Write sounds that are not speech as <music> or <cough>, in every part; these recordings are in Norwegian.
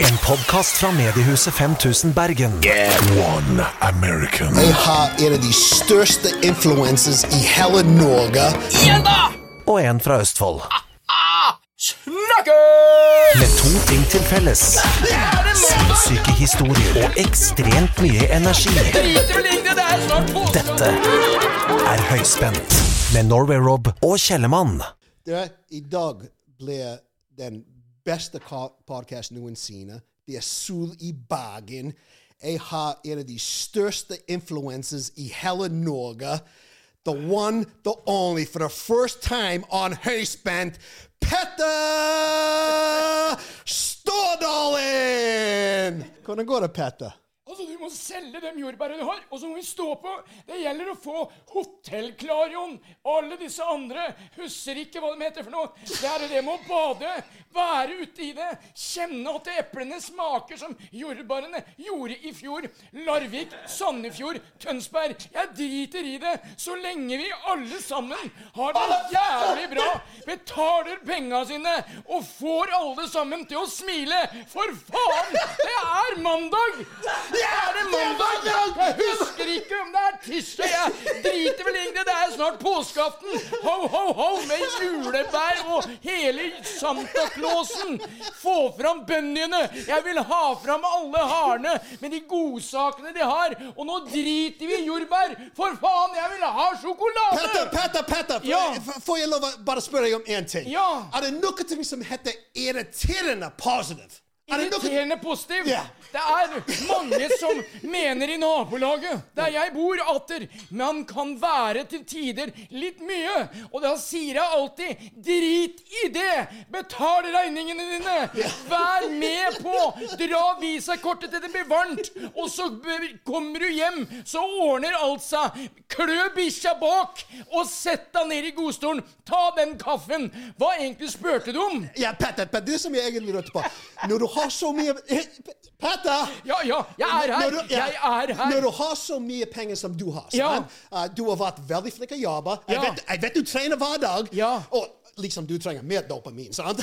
En podkast fra mediehuset 5000 Bergen. One American. Jeg har en av de største influencers i hele Norge. Og en fra Østfold. Med to ting til felles. Sinnssyke historier og ekstremt mye energi. Dette er Høyspent med Norway Rob og Kjellemann. Dere, I dag blir den beste podkasten noensinne. Det er sol i Bergen. Jeg har en av de største influencers i hele Norge. The one, the only, for the first time on Høyspent, Petter Stordalen! Hvordan går det, Petter? Altså, Du må selge de jordbærene du har, og så må vi stå på. Det gjelder å få Hotell Klarion alle disse andre Husker ikke hva de heter for noe. Det er det med å bade, være ute i det, kjenne at eplene smaker som jordbærene gjorde i fjor. Larvik, Sandefjord, Tønsberg. Jeg driter i det så lenge vi alle sammen har det jævlig bra, betaler penga sine og får alle sammen til å smile. For faen! Det er mandag! Det er det mandag! <laughs> Jeg husker ikke om det er tirsdag. Jeg driter vel egentlig det er snart påskeaften. Ho, ho, ho med julebær og hele Santa Clausen. Få fram bunnyene. Jeg vil ha fram alle harene med de godsakene de har. Og nå driter vi i jordbær. For faen, jeg vil ha sjokolade! Petter, Petter, Petter! Ja. Får jeg lov å bare spørre deg om én ting? Ja. Er det noe som heter irriterende positive? Er Irriterende positiv. Ja. Det er mange som mener i nabolaget der jeg bor, atter man kan være til tider litt mye. Og da sier jeg alltid drit i det! Betal regningene dine! Vær med på! Dra visakortet til det blir varmt, og så kommer du hjem, så ordner alt seg. Klø bikkja bak, og sett deg ned i godstolen. Ta den kaffen. Hva egentlig spurte du om? Ja, Petter, Petter, det som jeg egentlig lurte på Når du har så mye Eh, Petter! Ja, ja, jeg er her. Du, ja, Jeg er her. Når du har så mye penger som du har, Ja. Uh, du har vært veldig flink å jobbe. Jeg, vet, jeg vet du trener hver dag. Og liksom du trenger mer dopamin, sant?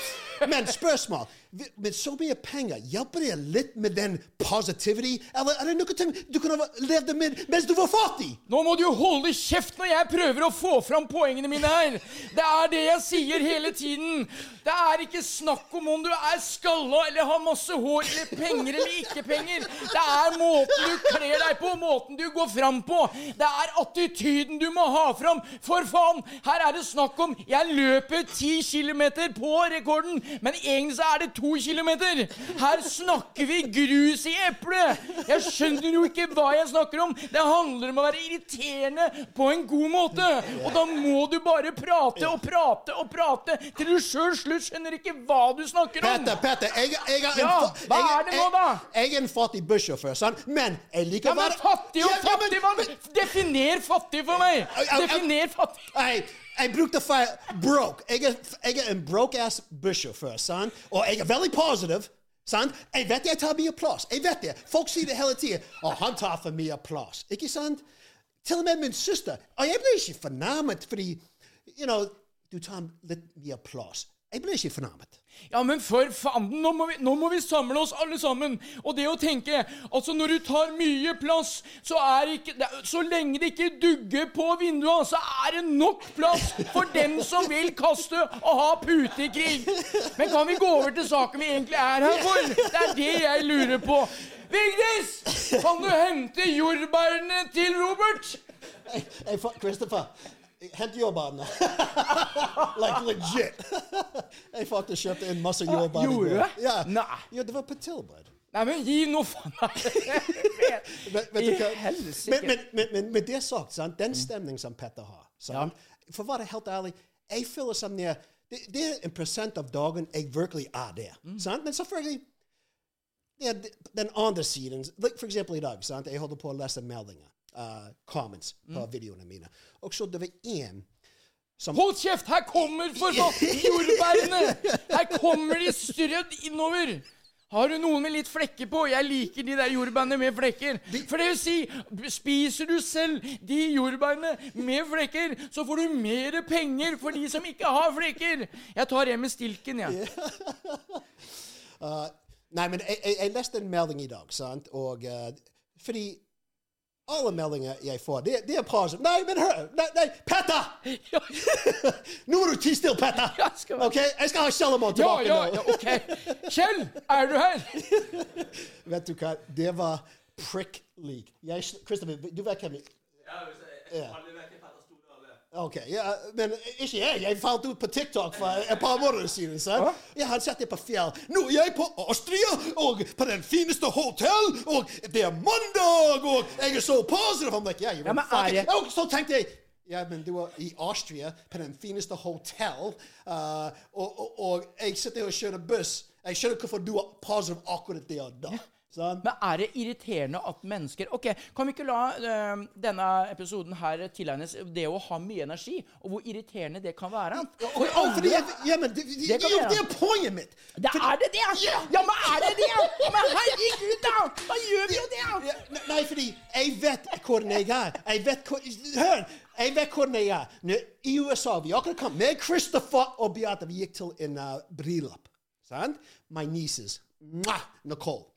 <laughs> Men spørsmål Med så mye penger, hjelper det litt med den positivity? Eller er det noe ting du kunne levd med mens du var fattig? Nå må du jo holde kjeft når jeg prøver å få fram poengene mine her. Det er det jeg sier hele tiden. Det er ikke snakk om om du er skalla eller har masse hår eller penger eller ikke penger. Det er måten du kler deg på, måten du går fram på. Det er attityden du må ha fram. For faen, her er det snakk om Jeg løper ti kilometer på rekorden. men egentlig så er det to kilometer. Her snakker vi grus i eplet. Jeg skjønner jo ikke hva jeg snakker om. Det handler om å være irriterende på en god måte. Og da må du bare prate og prate og prate til du sjøl slutt skjønner ikke hva du snakker om. Petter, Petter, jeg, jeg, en Ja, hva jeg, er det nå, da? Jeg, jeg er en fattig bussjåfør, sant? men jeg liker Ja, men fattig og fattig? Definer fattig for meg! Definer fattig. Jeg, jeg brukte feil broke. Jeg er, jeg er en broke-ass bussjåfør, sant? og jeg er veldig positiv. Sant? Jeg vet jeg tar mye plass. Jeg vet det. Folk sier det hele tiden. Å, han tar for mye plass. Ikke sant? Til og med min søster. Og jeg ble ikke fornærmet fordi you know, du tar litt mye plass. Jeg ble ikke fornærmet. Ja, men for fanden, nå må, vi, nå må vi samle oss alle sammen. Og det å tenke Altså, når du tar mye plass, så er ikke Så lenge det ikke dugger på vinduene, så er det nok plass for dem som vil kaste og ha putekrig. Men kan vi gå over til saken vi egentlig er her for? Det er det jeg lurer på. Vigdis! Kan du hente jordbærene til Robert? Hey, hey, Christopher, hent jordbærene. <laughs> like legit. <laughs> jeg faktisk kjøpte en masse jordbær. i gjorde du? Ja. Nei. ja, det var på tilbud. Nei, men gi nå faen <laughs> I helsike. Men, men, men, men det sagt, sant? den stemningen som Petter har sant? For å være helt ærlig, jeg føler som det, det, det er en prosent av dagen jeg virkelig er der. Sant? Men selvfølgelig det er den andre siden. Like for eksempel i dag. Sant? Jeg holder på å lese meldinger. Uh, comments på videoene mine. Og så det var én som Hold kjeft! Her kommer for faen jordbærene! Her kommer de strødd innover. Har du noen med litt flekker på? Jeg liker de der jordbærene med flekker. For det vil si, spiser du selv de jordbærene med flekker, så får du mer penger for de som ikke har flekker. Jeg tar en med stilken, jeg. <laughs> Uh, nei, men jeg, jeg, jeg leste en melding i dag, sant? Og uh, fordi alle meldinger jeg får, det, det er positivt. Nei, men hør! Nei, nei, Petter! <laughs> Nå må du tie stille, Petter! Ja, OK? Jeg skal ha Kjellermann tilbake ja, nå. ja, ok. Kjell, er du her? <laughs> Vet du hva? Det var Prick League. Jeg, Christopher, du vet hvem Ja. OK. Ja, men ikke jeg. Jeg falt ut på TikTok for et par måneder siden. sant? Jeg hadde sett det på fjell. Nå er jeg på Austria, og på den fineste hotell, og det er mandag, og jeg er så positiv. I'm like, yeah, Ja, men er jeg- Og så tenkte jeg ja, men du var i Austria, på den fineste hotell, uh, og, og, og jeg sitter og kjører buss. Jeg skjønner hvorfor du er positiv akkurat der da. Sant? Men er det irriterende at mennesker Ok, kan vi ikke la eh, denne episoden her tilegnes det å ha mye energi, og hvor irriterende det kan være? For ja, fordi jeg, ja, men det, det, det, jo det er poenget mitt. Det er det det! Ja, men er det det? Men herregud, da! Da gjør vi jo det! Ja, nei, fordi jeg vet hvordan jeg er. Jeg vet hvor, Hør! Jeg vet hvordan jeg er. Når, I USA vi akkurat kom med Christopher og Beate. Vi gikk til en uh, bryllup. Sant? My nieces. Mwah, Nicole.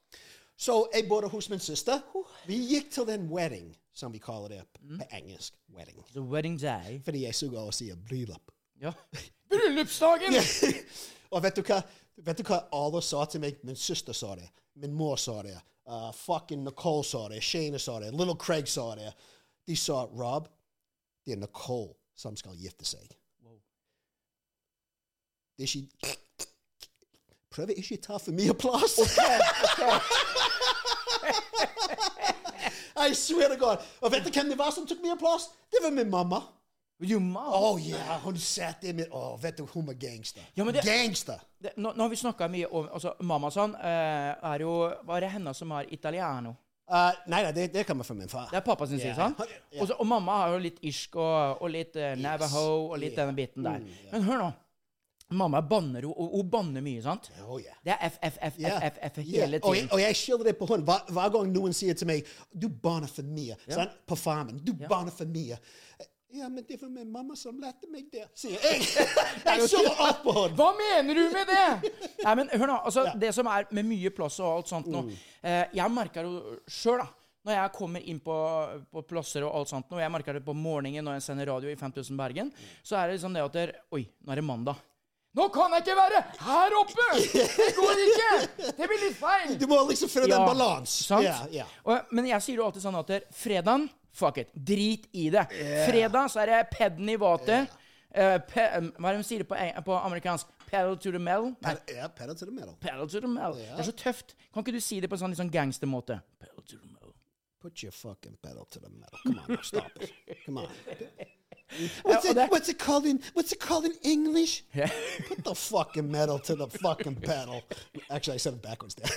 Så jeg bodde hos min søster. Vi gikk til en wedding, som vi kaller det på engelsk. Wedding. The wedding day. Fordi jeg suger å si bryllup. Ja. Bryllupsdagen! <laughs> Og vet du hva? Vet du hva alle sa til meg? Min søster sa det. Min mor sa det. Uh, fucking Nicole sa det. Shane sa det. Little Craig sa det. De sa, Rob, det er Nicole som skal gifte seg. Det er ikke Prøv ikke å ta for mye plass. <laughs> I swear to God. Og vet du hvem det var som tok mye plass? Det var min mamma. Jo, ma. Å ja, hun satt der med Å, vet du, hun var gangster. Ja, det- Gangster. Det, nå, nå har vi snakka mye om altså, Mamma sånn eh, er jo Var det henne som er italiano? Uh, nei, nei, det, det kommer fra min far. Det er pappa sin side, sant? <laughs> Yeah. Og, så, og mamma har jo litt irsk og, og litt uh, Navajo og litt denne biten der. Men hør nå. Mamma banner jo, og hun banner mye, sant? Oh, yeah. Det er F, F, F, Ja. F, F, F Ja. hele Og jeg, og jeg skylder det på henne. Hver, hver gang noen sier til meg 'Du banner for mye' sant? på farmen. 'Du banner for mye'. Ja, men det var min mamma som lærte meg det, sier jeg. <laughs> jeg skylder alt på henne. Hva mener du med det?! Nei, men hør nå. altså, Det som er med mye plass og alt sånt nå Mm. eh, Jeg merker jo sjøl, da. Når jeg kommer inn på, på plasser og alt sånt, nå, jeg merker det på morgenen når jeg sender radio i 5000 Bergen, så er det liksom det at det er, Oi, nå er det mandag. Nå kan jeg ikke være her oppe! Det går ikke! Det blir litt feil. Du må liksom finne den balansen. Sant? Yeah, yeah. Og, men jeg sier jo alltid sånn at fredagen Fuck it. Drit i det. Fredag så er det pedden i vater. Uh, pe, hva er det de sier på, på amerikansk? Pedal to the metal. Nei, Ja, pedal to the metal. pedal to the metal. Det er så tøft. Kan ikke du si det på en sånn sånn gangstermåte? Pedal to the metal. Put your fucking pedal to the metal. Come on, stop it. Come on. <laughs> What's Ja, og it, det- what's it called in What's it called in English? Put the fucking metal to the fucking <laughs> pedal. Actually, I said it backwards there.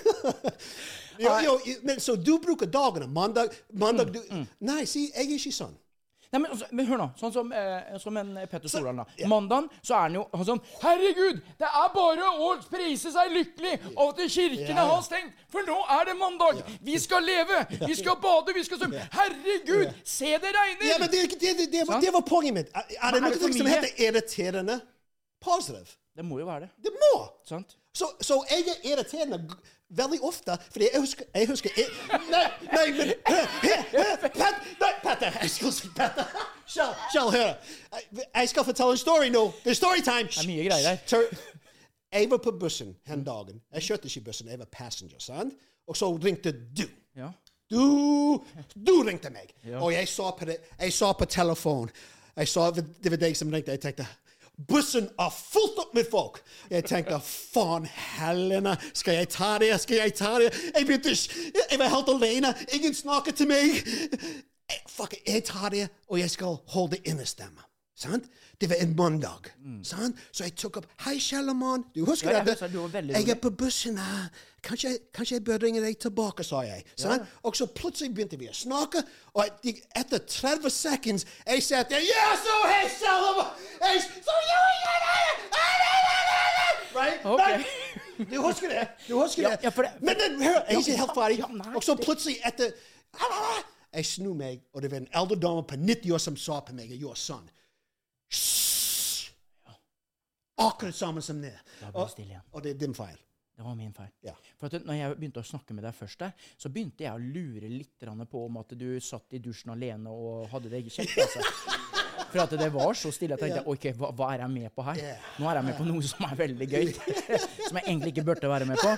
jo, jo, men, så du bruker dagene. Mandag, mandag Mm, du, Nei, si, jeg er ikke sånn. Nei, men, altså, men hør nå. Sånn som, eh, som en Petter Stordalen. da. Mandagen så er han jo han sånn Herregud, det er bare å prise seg lykkelig over at kirkene Ja, ja. har stengt, for nå er det mandag! Vi skal leve! Vi skal bade! Vi skal svømme! Herregud, se det regner! Ja, men det, det, det, det, var, det var poenget mitt. Er, er det noe er som heter irriterende positive? Det må jo være det. Det må! Sant? Så, så jeg er irriterende veldig ofte, fordi jeg husker, jeg husker jeg, Nei, nei, men Petter! Petter. Kjell, hør. Jeg- skal fortelle en story nå. Det er storytime. Det er mye greier her. Jeg var på bussen den dagen. Jeg kjørte ikke bussen, jeg var passenger. sant? Og så ringte du. Ja. Du, du ringte meg, og jeg så på, det, jeg så på telefon. Jeg sa, det var deg som ringte. Jeg tenkte Bussen er fullt opp med folk! Jeg tenkte faen Helene, skal jeg ta det? Skal jeg ta det? Jeg begynte Jeg var helt alene. Ingen snakket til meg. Jeg, fuck, jeg tar det, og jeg skal holde innestemme. Sant? Det var en mandag. Sant? Så jeg tok opp Hei, Kjellermann. Du husker Ja, jeg det? du veldig Jeg er på bussen her. Kanskje, kanskje jeg bør ringe deg tilbake, sa jeg. Ja. Og så plutselig begynte vi å snakke, og etter 30 sekunder jeg satt der Ja, så hei, Kjellermann! Så, ja, ja, ja, ja, ja, ja, ja, Right? Ok. Right? Du husker det? Du husker det? ja, for det- Men men, hør, jeg er ikke helt ferdig. Og så plutselig etter Jeg snur meg, og det var en eldre dame på 90 år som sa på meg og gjorde sånn. Akkurat samme som det Og, og det er din feil. Det var min feil. Ja. For at når jeg begynte å snakke med deg først, der, så begynte jeg å lure litt på om at du satt i dusjen alene og hadde det kjekt. Altså. <laughs> For at det var så stille. Jeg tenkte ok, hva, hva er jeg med på her? Nå er jeg med på noe som er veldig gøy. <laughs> som jeg egentlig ikke burde være med på.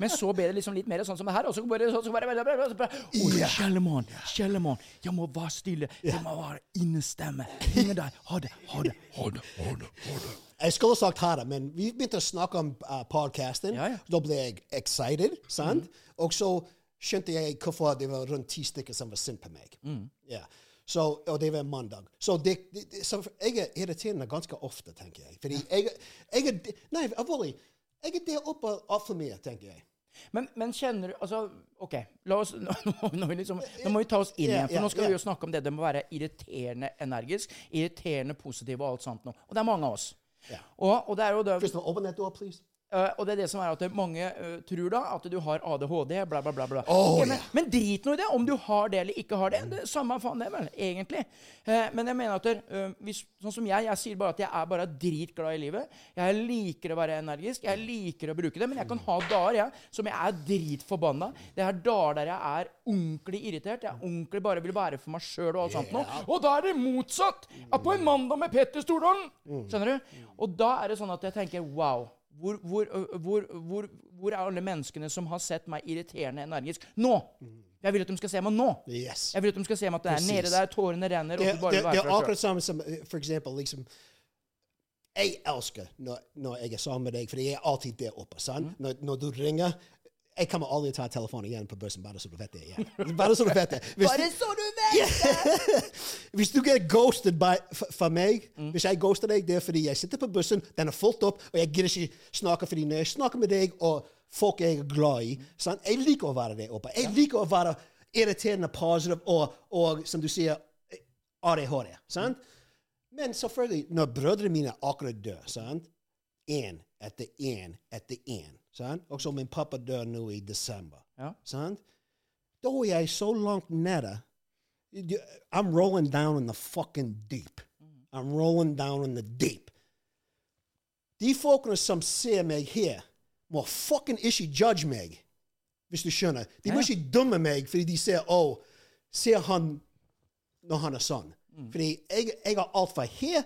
Men så ble det liksom litt mer sånn som det her. Og så bare, så, så bare, bare, bare, bare Oi, Kjellemann, Kjellemann, jeg må være stille. Jeg må være innestemme. Ingen der. Ha det, ha det. Ha det, ha det, ha det. Jeg skulle sagt ha det, men vi begynte å snakke om uh, podcasten. Ja, ja. Da ble jeg excited, sant? Og så skjønte jeg hvorfor det var rundt ti stykker som var sint på meg. Ja. Så, og det var mandag. Så, det, det, så jeg er irriterende ganske ofte, tenker jeg. Fordi jeg, jeg er Nei, alvorlig. Jeg er der oppe altfor mye, tenker jeg. Men, men kjenner du altså, OK, la oss, <laughs> nå, nå, liksom, nå må vi ta oss inn igjen. For nå skal vi jo snakke om det det må være irriterende energisk, irriterende positiv og alt sånt noe. Og det er mange av oss. Ja. Og, og det er jo det, Crystal, open that door, please. Øh, og det er det som er at mange uh, tror da at du har ADHD, bla, bla, bla. bla. Oh, okay, men, yeah. men drit nå i det, om du har det eller ikke har det. det samme faen det, vel, egentlig. Uh, men jeg mener at hvis, sånn som jeg, jeg sier bare at jeg er bare dritglad i livet. Jeg liker å være energisk, jeg liker å bruke det, men jeg kan ha dager jeg, som jeg er dritforbanna. Det er dager der jeg er ordentlig irritert. Jeg ordentlig bare vil være for meg sjøl og alt sånt noe. Og da er det motsatt! Er på en mandag med Petter Stordalen! Skjønner du? Og da er det sånn at jeg tenker wow. Hvor, hvor, hvor, hvor, hvor er alle menneskene som har sett meg irriterende energisk? Nå! Jeg vil at de skal se meg nå. Yes. Jeg vil at de skal se meg at det er Precis. nede der, tårene renner, og Det, du bare det, det være er akkurat samme som for eksempel liksom Jeg elsker når, når jeg er sammen med deg, for jeg er alltid der oppe. sant? Når, når du ringer Jeg kommer aldri til å ta telefonen igjen på bussen, bare så du vet det. Ja. Bare så du vet det. Hvis Bare så du vet! det! hvis du blir ghosted by, for, meg meg Hvis jeg ghoster deg, det er fordi jeg sitter på bussen, den er fullt opp, og jeg gidder ikke snakke fordi når jeg snakker med deg og folk jeg er glad i sant? Jeg liker å være der oppe. Jeg liker å være irriterende positiv og, og som du sier, ADHD. Sant? Men selvfølgelig, når brødrene mine akkurat dør, sant? én etter én etter én, sant? og så min pappa dør nå i desember, Ja. sant? da er jeg så langt nede I'm rolling down in the fucking deep. I'm rolling down in the deep. De folkene som ser meg her, må fucking ikke judge meg, hvis du skjønner. De må ikke dømme meg fordi de ser å, ser han når han er sånn. Fordi jeg, jeg har alt fra her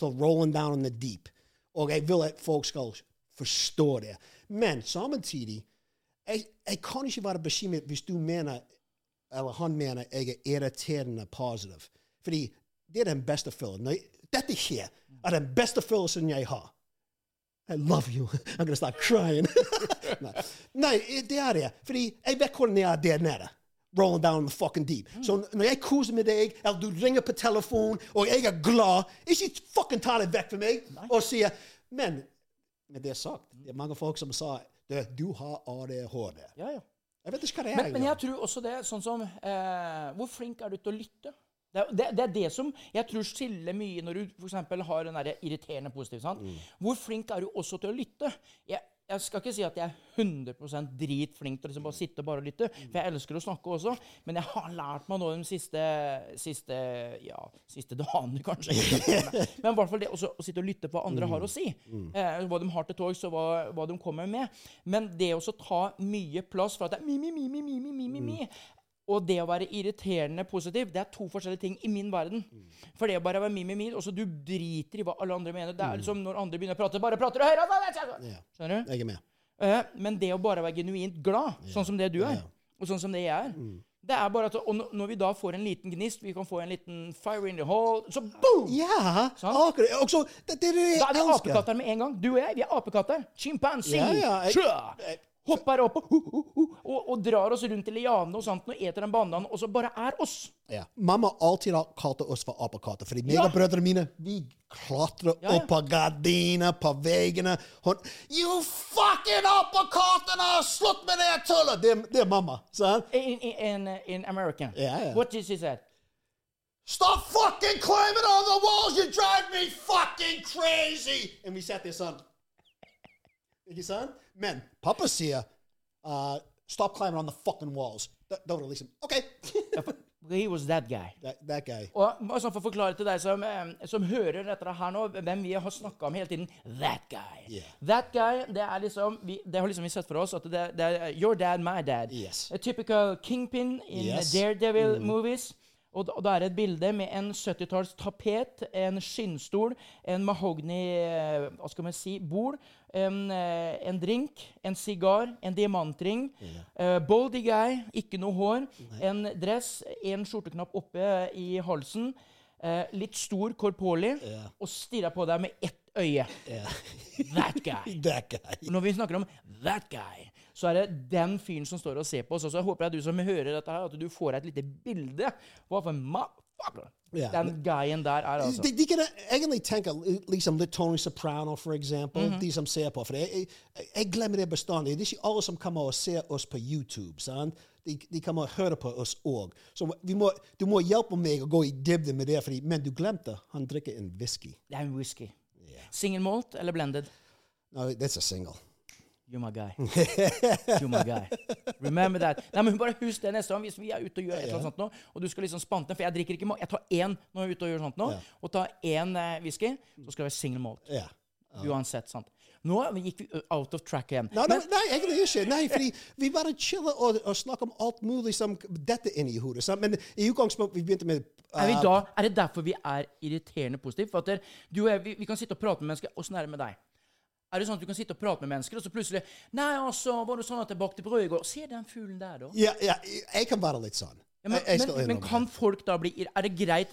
til rolling down in the deep. Og jeg vil at folk skal forstå det. Men samtidig, jeg, jeg kan ikke være bekymret hvis du mener eller han mener jeg er irriterende positiv. Fordi det er den beste følelsen. Når Dette her er den beste følelsen jeg har. I love you. <laughs> I'm gonna start crying. <laughs> Nei. Nei, det er det. Fordi jeg vet hvordan jeg er der nede. Rolling down the fucking deep. Så når jeg koser med deg, eller du ringer på telefon, og jeg er glad, ikke fucking ta det vekk fra meg og sier Men med det sagt, det er mange folk som sa du, du har ADHD. Ja, ja. Jeg vet ikke hva det er. Men, men jeg tror også det sånn som eh, Hvor flink er du til å lytte? Det, det, det er det som jeg tror skiller mye når du f.eks. har den der irriterende positiv. sant? Mm. Hvor flink er du også til å lytte? Jeg, jeg skal ikke si at jeg er 100% dritflink til liksom bare sitte og bare lytte, for jeg elsker å snakke også, men jeg har lært meg nå de siste, siste, ja, siste dagene, kanskje. Men i hvert fall det også, å sitte og lytte på hva andre har å si. Eh, hva de har til torgs, og hva, hva de kommer med. Men det å ta mye plass for at det er mi, mi, mi, mi, mi, mi, mi, mi. Og det å være irriterende positiv, det er to forskjellige ting i min verden. For det å bare være mi, mi, så Du driter i hva alle andre mener. Det er liksom når andre begynner å prate, bare prater du høyere! Skjønner du? Jeg er med. Eh, men det å bare være genuint glad, sånn som det du er, og sånn som det jeg er det er bare at, Og når- vi da får en liten gnist, vi kan få en liten fire in the hole, så boom! Ja, sånn. akkurat. Og så, det, det det Da er vi apekatter med en gang. Du og jeg, vi er apekatter. Chimpansi. Ja, ja, jeg-. Hopper opp og, og, og drar oss rundt i lianene og sånt, og eter en banan, og så bare er oss. Ja. Mamma alltid har kalt oss for apekatter, fordi meg Ja. og brødrene mine vi klatrer Ja, ja. opp på gardiner, på veggene. Hun You fucking apekattene! Slutt med det tullet! Det, det er mamma. sant? In, in, in, American. Ja, ja. What did she say? Stop fucking climbing on the walls! You drive me fucking crazy! And we sat there sånn. Ikke sant? Men pappa sier uh, Stop climbing on the fucking walls. Da, da var det liksom OK. <laughs> He was that guy. that, that guy. Og sånn For å forklare til deg som, som hører dette her nå, hvem vi har snakka om hele tiden That guy. Yeah. That guy, Det er liksom vi, Det har liksom vi sett for oss at det, det er your dad, my dad. Yes. A typical kingpin in Yes. Daredevil movies. Og, da- er det et bilde med en 70-talls tapet, en skinnstol, en mahogny eh, Hva skal man si bord, en, eh, en drink, en sigar, en diamantring. eh, boldy guy, ikke noe hår. En dress, en skjorteknapp oppe i halsen. uh, litt stor, korpålig, og stirrer på deg med ett øye. That guy. <laughs> That guy. Når vi snakker om that guy, så er det den fyren som står og ser på oss. Og så håper jeg du som hører dette her, at du får et lite bilde hva motherfucker yeah. den guyen der er, altså. De, de kan egentlig tenke liksom litt Tony Soprano, for eksempel. Mhm. De som ser på. For jeg, jeg, jeg glemmer det bestandig. Det er ikke alle som kommer og ser oss på YouTube. sant? De, de kommer og hører på oss òg. Så vi må, du må hjelpe meg å gå i dybden med det, fordi, men du glemte han drikker en whisky. Det er en whisky. Single malt eller blended? No, that's a single. You're my guy. You're my guy. Remember that. Nei, men Bare husk det neste gang hvis vi er ute og gjør et eller annet sånt nå, og du skal liksom spante For jeg drikker ikke ma- Jeg tar én når jeg er ute og gjør sånt nå, og tar én eh, whisky, så skal det være single malt. Uansett, sant. Nå gikk vi out of track igjen. No, no, nei, egentlig ikke. Nei, fordi vi bare chiller og, og snakker om alt mulig som dette i hodet. sant? Men i utgangspunktet vi begynte med Er, vi uh, da, er det derfor vi er irriterende positive? For at der, du og jeg, vi, vi kan sitte og prate med mennesker. Åssen er det med deg? Er det sånn at du kan sitte og prate med mennesker, og så plutselig Nei, altså, var det sånn at jeg bakte brød i går? Se den fuglen der, da. Ja, ja, jeg kan være litt sånn. Ja, men, Jeg- jeg men, men kan folk da bli Er det greit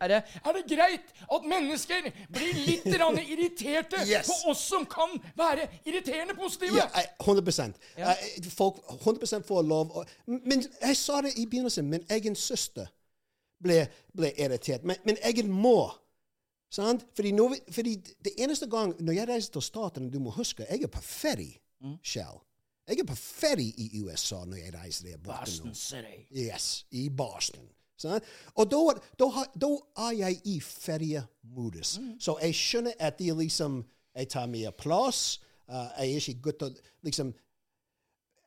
er det, Er det greit at mennesker blir litt irriterte <laughs> Yes. på oss som kan være irriterende positive? Ja, 100 ja. Folk 100% får lov å Men jeg sa det i begynnelsen. Min egen søster ble, ble irritert. Men min egen mor. Sant? Fordi, vi, fordi det eneste gang når jeg reiser til Statene, du må huske, jeg er på ferie, Shell. Jeg er på ferie i USA når jeg reiser der borte nå. Boston City. Yes, i Boston. Sant? Og da, er jeg i feriemodus. Så jeg skjønner at er liksom Jeg tar mye plass. Uh, jeg er ikke godt til liksom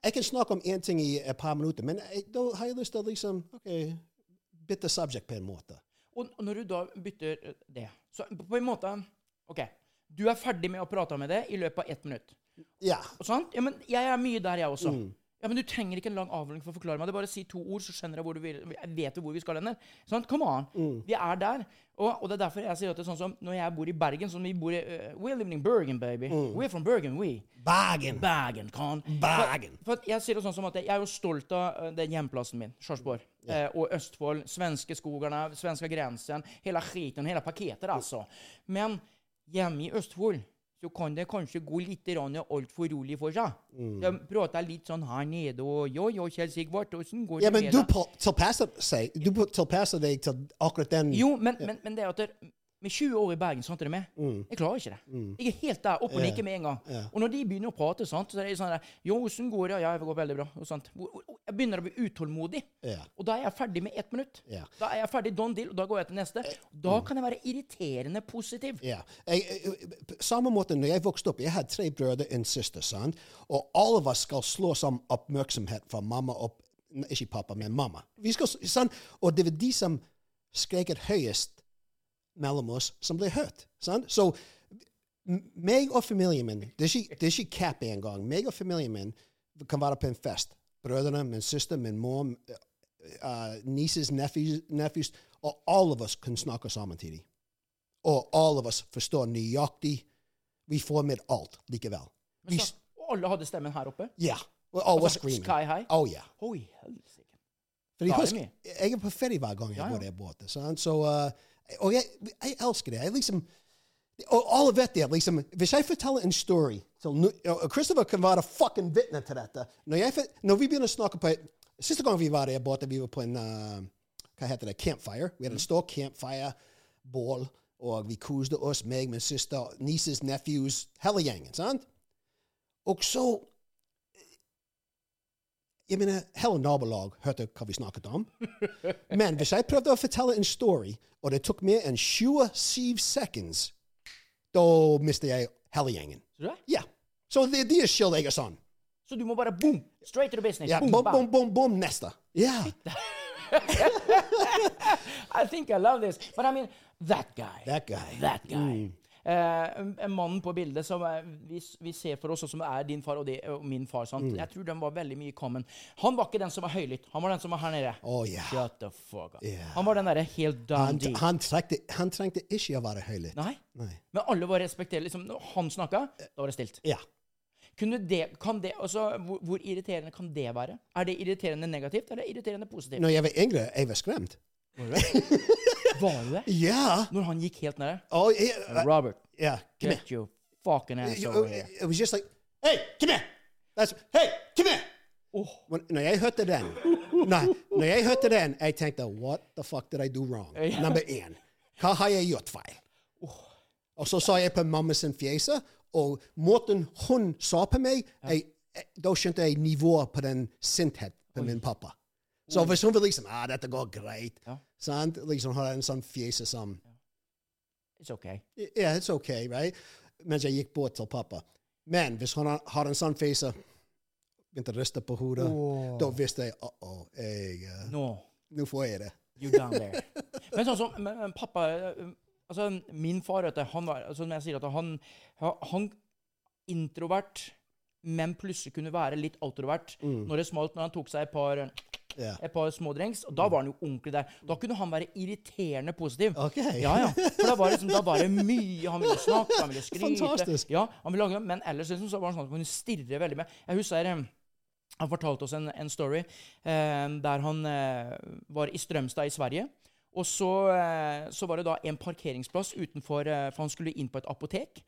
Jeg kan snakke om én ting i et par minutter, men da har jeg lyst til å liksom okay, bytte subject på en måte. Og når du da bytter eh, det Så på en måte OK. Du er ferdig med å prate med det i løpet av ett minutt. Ja. Og sant? Ja, men jeg er mye der, jeg også. Ja, men Du trenger ikke en lang avhandling for å forklare meg det. Bare si to ord, så skjønner jeg hvor du vil. Jeg vet jo hvor vi skal hen. Sånn, Come on. Vi er der. Og, og det er derfor jeg sier at det er sånn som når jeg bor i Bergen sånn vi bor i, uh, We're living in Bergen, baby. We're from Bergen, we. Bergen. Bergen, kan. Bergen. For, for jeg sier det sånn som at jeg er jo stolt av eh, den hjemplassen min, Sarpsborg. Eh, og Østfold, svenske skogene, svenska grensen. Hele skiten, hele paketet altså. Men hjemme i Østfold så kan det kanskje gå litt altfor rolig for seg. De prater litt sånn her nede og Jo, jo, Kjell Sigvart, åssen går Ja, det men med du deg? tilpasser Du tilpasser deg til akkurat den Jo, men, men, men det er at med 20 år i Bergen, sant er du med? Jeg klarer ikke det. Jeg er helt der opp og nikker med en gang. Og når de begynner å prate, sant, så er det sånn der Jo, åssen går det? Ja, jeg går veldig bra. Og og Jeg begynner å bli utålmodig. Yeah. Og da er jeg ferdig med ett minutt. Yeah. Da er jeg ferdig don deal, og da går jeg til neste. Da kan jeg være irriterende positiv. Ja. Jeg, samme måte når jeg vokste opp, jeg hadde tre brødre og en søster, sant? og alle av oss skal slå sammen oppmerksomhet fra mamma opp Ikke pappa, men mamma. Vi skal, sant? Og det var de som skreket høyest mellom oss, som ble hørt. Sant? Så meg og familien min Det er ikke, det en gang. cap. Meg og familien min kan være på en fest. Brødrene, min søster, min mor, uh, nieces, nephews, og alle av oss kan snakke samtidig. Og alle av oss forstår nøyaktig. Vi får med alt likevel. Vi, så, og alle hadde stemmen her oppe. yeah. We're all Altså, screaming. sky high? Oh, yeah. Oi, helsike. Fordi husk, jeg er på ferie hver gang jeg Ja, går ja. der borte. sant? Så, uh, og jeg, jeg elsker det. Jeg liksom, og alle vet det. liksom, Hvis jeg forteller en story til Christopher kan være fucking vitne til dette. Når, jeg, når vi begynner å snakke på Siste gang vi var der borte, vi var på en uh, hva heter det, campfire. Vi hadde en stor campfire-bål, og vi koste oss, meg, min søster, nieces, nephews, hele gjengen. sant? Og så jeg mener, hele nabolag hørte hva vi snakket om. Men hvis jeg prøvde å fortelle en story, og det tok mer enn 27 seconds, da mister jeg hele gjengen. Ja. Så det er deres skyld jeg er sånn. Så du må bare boom! Straight to the business. Ja, boom, boom, boom, boom, boom, neste. Ja. <laughs> I think I love this. But I mean, that guy. That guy. That guy. Eh, mann på bildet som eh, vi, vi ser for oss, og som er din far og, det, og min far. Sant? Jeg tror den var veldig mye common. Han var ikke den som var høylytt. Han var den som var her nede. Å, ja. Shut the fuck up. Yeah. Han var den derre helt down Han, han, trengte, han trengte ikke å være høylytt. Nei. Nei. Men alle var respektert. Liksom, når han snakka, da var det stilt. Ja. Kunne det, kan det, altså, hvor, hvor irriterende kan det være? Er det irriterende negativt, eller irriterende positivt? Når jeg var yngre, jeg var skremt. Var du det? Ja. Når han gikk helt ned? Oh, yeah. Robert, yeah. Come here. get your fucking ass over here. It was just like, hey, come here. That's, hey, come here. Oh. When, når jeg hørte den, nei, når jeg hørte den, jeg tenkte, what the fuck did I do wrong? Ja. Nummer én, hva har jeg gjort feil? Og så så jeg på mamma sin fjese, og måten hun sa på meg, jeg, jeg, da skjønte jeg nivået på den sinthet på min pappa. Så hvis hun vil liksom, ah, dette går greit, Ja. Sant? Liksom har en sånn fjes som, It's okay. yeah, it's okay, right? Mens jeg gikk bort til pappa. Men hvis hun har, en sånn fjes begynte å riste på hodet, da visste jeg, uh-oh, jeg, uh, Nå. nå får jeg det. You down there. <laughs> Men sånn som men, men pappa eh, altså Min far, vet du, han var altså jeg sier at han, han introvert, men plutselig kunne være litt outrovert når det smalt, når han tok seg et par Ja. et par smådrengs, og da var han jo ordentlig der. Da kunne han være irriterende positiv. Okay. Ja, ja. For da var, liksom, da var det mye Han ville snakke, han ville skryte. Fantastisk. Ja, han ville lage, Men ellers liksom, så var han sånn at han kunne stirre veldig med. Jeg husker eh, han fortalte oss en, en story eh, der han eh, var i Strømstad i Sverige. Og så, eh, så var det da en parkeringsplass utenfor, eh, for han skulle inn på et apotek.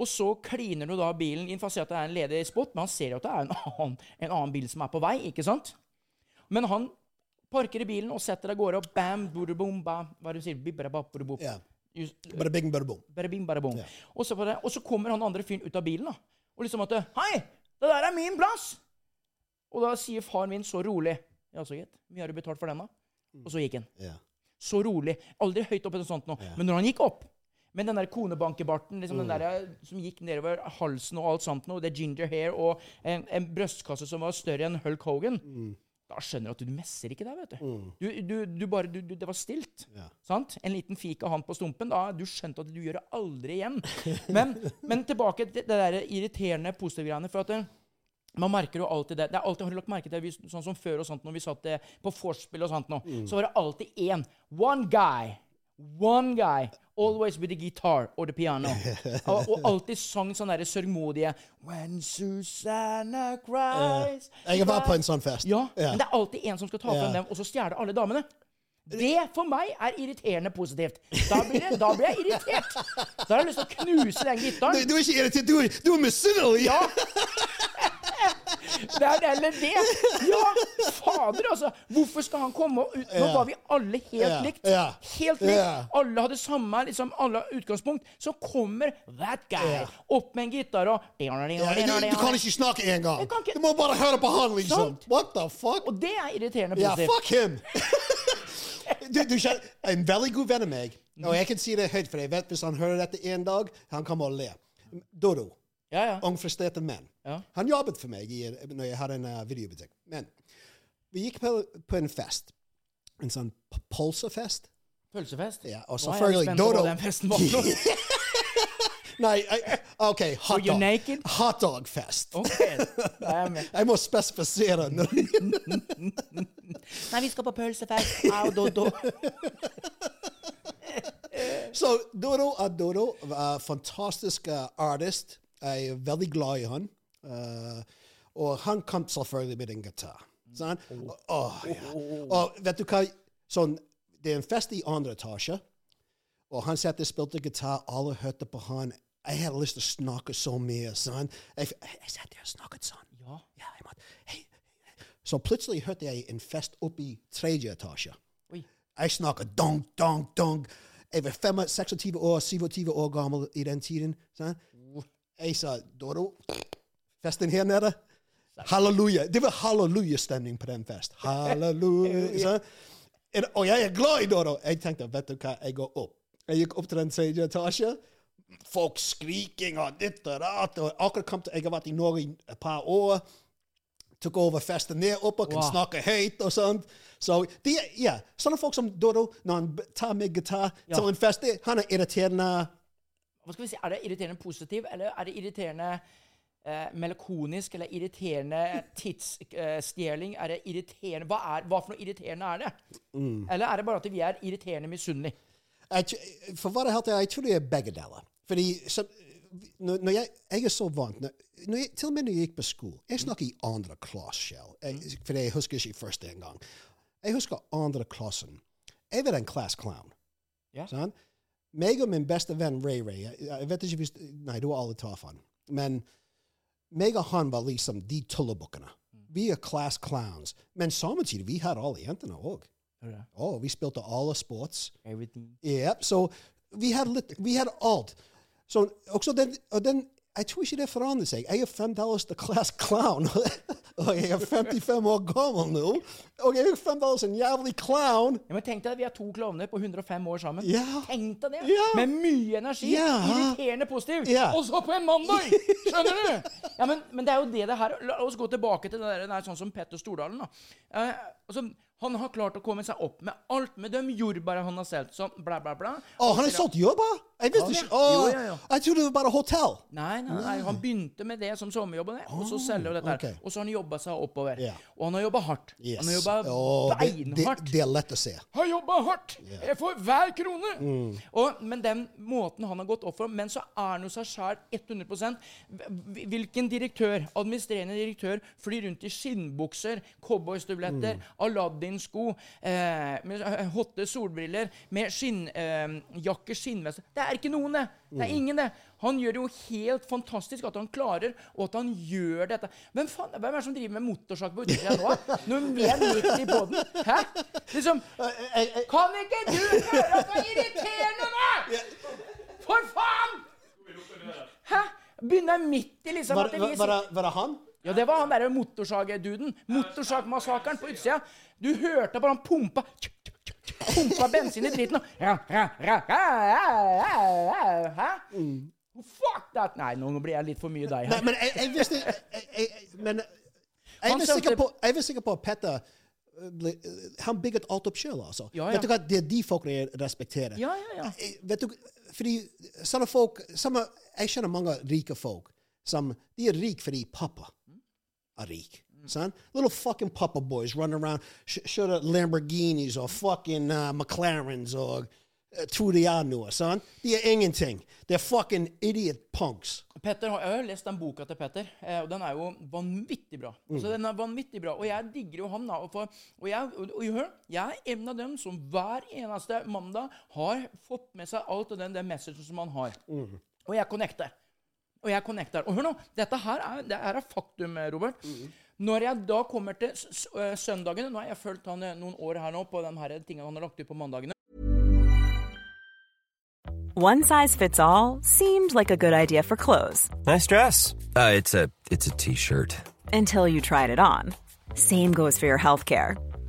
Og så kliner du da bilen inn for å se at det er en ledig spot, men han ser jo at det er en annen, en annen bil som er på vei, ikke sant? Men han parker i bilen og setter av gårde, og bam, boom, bam, hva er det du sier? Bare bing, bare bing, bare. Ja. Og, så var og så kommer han andre fyren ut av bilen, da. Og liksom at Hei, det der er min plass! Og da sier faren min så rolig Ja, så gitt. Mye har du betalt for den, da? Og så gikk han. Yeah. Så rolig. Aldri høyt oppe til sånt nå. Men når han gikk opp med den der konebankebarten liksom den der, eh, som gikk nedover halsen og alt sånt noe, det ginger hair og en, en brystkasse som var større enn Hulk Hogan, da skjønner du at du messer ikke der, vet du. Du, du, du bare, du, du, det var stilt. Ja. Sant? En liten fik av han på stumpen. Da, du skjønte at du gjør det aldri igjen. Men, <laughs> men tilbake til det der irriterende positive greiene. For at det, man merker jo alltid det. Det er alltid, har du lagt merke til vi, Sånn som før og sånt, når vi satt eh, på vorspiel og sånt nå, så var det alltid én. One guy. One guy. Always with the guitar or the piano. <laughs> og, og alltid sang sånn derre sørgmodige When Susanna cries Jeg var på en sånn fest. ja, yeah. men det er alltid en som skal ta frem dem, og så stjele alle damene. Det for meg er irriterende positivt. Da blir, det, da blir jeg irritert. Da har jeg lyst til å knuse den <laughs> Du, gitaren. du er ikke irritert, du, er- du er misunnelig! Ja. <laughs> Det er det eller det. Ja, fader, altså. Hvorfor skal han komme ut Nå var vi alle helt likt. Helt likt. Alle hadde samme liksom, alle utgangspunkt. Så kommer that guy opp med en gitar og du, du kan ikke snakke engang. Du må bare høre på han, liksom. What the fuck? Og det er irriterende Ja, Yeah, fuck him! <laughs> du, du, kjenner, en veldig god venn av meg, og jeg kan si det høyt, for jeg vet hvis han hører dette en dag, han kommer og le. Dodo. Ja, ja. Ung, menn. Ja. Han jobbet for meg i, når jeg hadde en uh, videobutikk. Men vi gikk på, på en fest. En sånn pølsefest. Pølsefest? Ja, og Nå er jeg selvfølgelig spent på Dodo. den festen var. <laughs> Nei, I, OK, Were hot you dog. naked? Hotdog-fest. Ok, da er jeg <laughs> må spesifisere. <laughs> Nei, vi skal på pølsefest. Au, Dodo. Så Dodo er Dodo. Fantastisk artist. Jeg er veldig glad i han. Uh, og han kom selvfølgelig med en gitar. Sånn? Åh, ja. Og vet du hva? Sånn, det er en fest i andre etasje, og han satt og spilte gitar. Alle hørte på han. Jeg hadde lyst til å snakke så mye. Sånn. Jeg, jeg satt der og snakket sånn. Ja. Ja, jeg måtte, hey, Så plutselig hørte jeg en fest oppe i tredje etasje. Oi. Jeg snakker dong, dong, dong. Jeg var 5, 26 år, 27 år gammel i den tiden. Sant? Jeg sa, Dodo, festen her nede, halleluja. Det var halleluja-stemning på den fest. Halleluja. <laughs> Og jeg er glad i Dodo. Jeg tenkte, vet du hva, jeg går opp. Jeg gikk opp til den tredje etasje. Folk skriking og ditt og datt. Og akkurat kom til, jeg har vært i Norge i et par år tok over festen der oppe, kan Wow. snakke høyt og sånt. Så de, ja, sånne folk som Dodo, når han tar med gitar til en fest, han er irriterende. Hva skal vi si, Er det irriterende positiv, eller er det irriterende eh, melakonisk, eller irriterende tidsstjeling? er det irriterende hva, er, hva for noe irriterende er det? Mm. Eller er det bare at vi er irriterende misunnelige? For hva det heter, jeg tror det er begge deler. Fordi så, når, når jeg, jeg er så vant når, når jeg, Til og med når jeg gikk på skolen Jeg snakker i andre klasse selv. Jeg- For jeg husker ikke første en gang. Jeg husker andre klassen. Jeg var en class clown. Ja. Sant? Meg og min beste venn Ray Ray jeg, jeg vet ikke hvis Nei, du har alle tatt han. Men meg og han var liksom de tullebukkene. Vi er class clowns. Men samtidig, vi hadde alle jentene òg. Oh, vi spilte alle sports. Everything. Yep, så litt Vi hadde alt. Så også den, og den Jeg tror ikke det forandrer seg. Jeg er fremdeles the class clown. <laughs> og jeg er 55 år gammel nå. Og jeg er fremdeles en jævlig clown. Ja, men Tenk deg at vi er to klovner på 105 år sammen. Ja. Tenk deg det! Ja. Med mye energi. Irriterende positiv. Og så på en mandag! <laughs> Skjønner du? Ja, men, men det er jo det det her La oss gå tilbake til det der, det er sånn som Petter Stordalen. da. Uh, altså, han har klart å komme seg opp med alt med de jordbærene han har solgt. Sånn bla, bla, bla. Å, han har solgt jordbær? Jeg visste ikke Å. Jeg trodde det var bare hotell. Nei, nei, nei, han begynte med det som sommerjobb, og det, og så selger han dette her. Og så har han jobba seg oppover. Og han har jobba hardt. Han har jobba beinhardt. det er lett å se. har jobba hardt. Jeg får hver krone. Mm. Og, men den måten han har gått opp for Men så er han jo seg sjæl 100 Hvil- Hvilken direktør, administrerende direktør, flyr rundt i skinnbukser, cowboystøvletter, Mm. Aladdin-sko, eh, med eh, hotte solbriller, med skinnjakke, skinnvester Det er ikke noen, det. Det Mm. er ingen, det. Han gjør det jo helt fantastisk at han klarer, og at han gjør dette. Hvem, faen, hvem er det som driver med motorsag på utsida nå? Når vi er midt i poden? Hæ? Liksom Kan ikke du høre at det er irriterende nå?! For faen! Hæ? Begynner midt i liksom Var, at vi var, var det han? Ja, det var han derre motorsagduden. Motorsagmassakren på utsida. Du hørte bare han pumpa Pumpa bensin i driten og Hæ? Fuck that! Nei, nå blir jeg litt for mye deg her. men jeg, jeg visste jeg, jeg, Men jeg var sikker på, jeg var sikker på at Petter ble, uh, Han bygget alt opp sjøl, altså. Ja, ja. Vet du hva, Det er de jeg respekterer. Ja, ja, ja. Vet du, fordi sånne folk sånne, Jeg kjenner mange rike folk som De er rike fordi pappa rik. Son, little fucking papa boys running around, sh- kjører Lamborghinis or fucking uh, McLarens or uh, noe. Son. De er ingenting. Er fucking idiot punks. Petter har, Jeg har lest den boka til Petter, eh, og den er jo vanvittig bra. Altså, den er vanvittig bra, Og jeg digger jo han. da. Og, for, og, jeg, og, og hør, jeg er en av dem som hver eneste mandag har fått med seg alt av den, den messagen som han har. Og jeg connecter. Og jeg connecter. Og hør nå, dette her er, det er et faktum, Robert. Robert. Når jeg da kommer til s s øh, søndagene Nå har jeg fulgt han eh, noen år her nå på de her tingene han har lagt ut på mandagene. One size fits all seemed like a good idea for clothes Nice dress. Uh, it's a t-shirt. until you tried it on. Same goes for your healthcare.